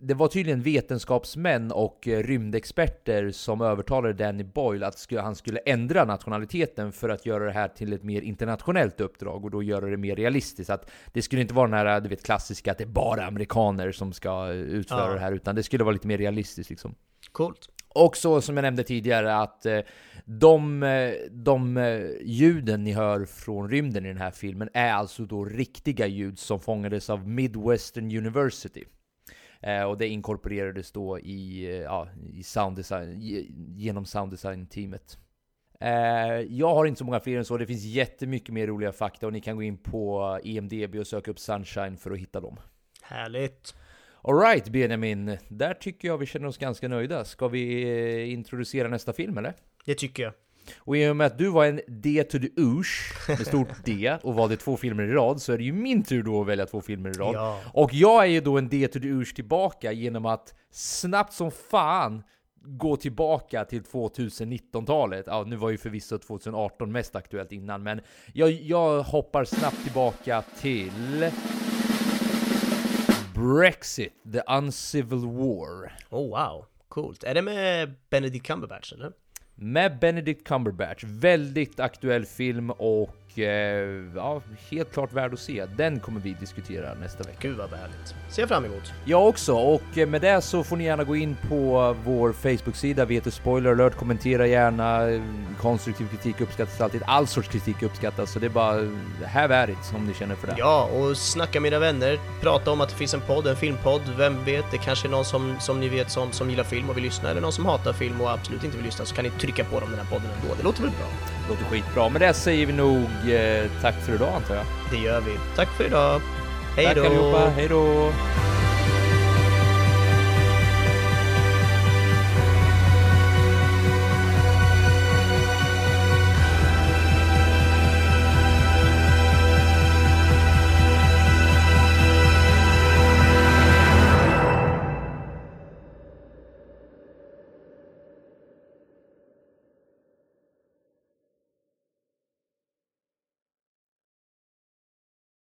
det var tydligen vetenskapsmän och eh, rymdexperter som övertalade Danny Boyle att han skulle ändra nationaliteten för att göra det här till ett mer internationellt uppdrag och då göra det mer realistiskt. Att det skulle inte vara den här du vet, klassiska att det är bara amerikaner som ska eh, utföra Ja. det här, utan det skulle vara lite mer realistiskt liksom. Coolt. Och så som jag nämnde tidigare att eh, de, eh, de eh, ljuden ni hör från rymden i den här filmen är alltså då riktiga ljud som fångades av Midwestern University. Och det inkorporerades då i, ja, i sound design, genom sounddesign-teamet. Jag har inte så många fler än så, det finns jättemycket mer roliga fakta och ni kan gå in på EMDB och söka upp Sunshine för att hitta dem. Härligt. Alright Benjamin, där tycker jag vi känner oss ganska nöjda. Ska vi eh, introducera nästa film eller? Det tycker jag. Och i och med att du var en D to the Ush, med stort D, och valde två filmer i rad, så är det ju min tur då att välja två filmer i rad. Ja. Och jag är ju då en D to the Ush tillbaka genom att snabbt som fan gå tillbaka till 2019-talet. Ja, nu var ju förvisso 2018 mest aktuellt innan, men jag, jag hoppar snabbt tillbaka till Brexit, the uncivil war. Oh wow, coolt. Är det med Benedict Cumberbatch eller? Med Benedict Cumberbatch. Väldigt aktuell film och och eh, ja, helt klart värd att se. Den kommer vi diskutera nästa vecka. Gud vad härligt. Ser fram emot. Jag också och eh, med det så får ni gärna gå in på vår Facebook-sida, vet spoiler alert, kommentera gärna. Konstruktiv kritik uppskattas alltid, all sorts kritik uppskattas så det är bara have at it om ni känner för det. Ja, och snacka med era vänner, prata om att det finns en podd, en filmpodd, vem vet, det kanske är någon som, som ni vet som, som gillar film och vill lyssna, eller någon som hatar film och absolut inte vill lyssna, så kan ni trycka på dem den här podden ändå. Det låter väl bra? Låter skitbra. Med det säger vi nog eh, tack för idag antar jag. Det gör vi. Tack för idag. Hej Tack då! allihopa, hej då!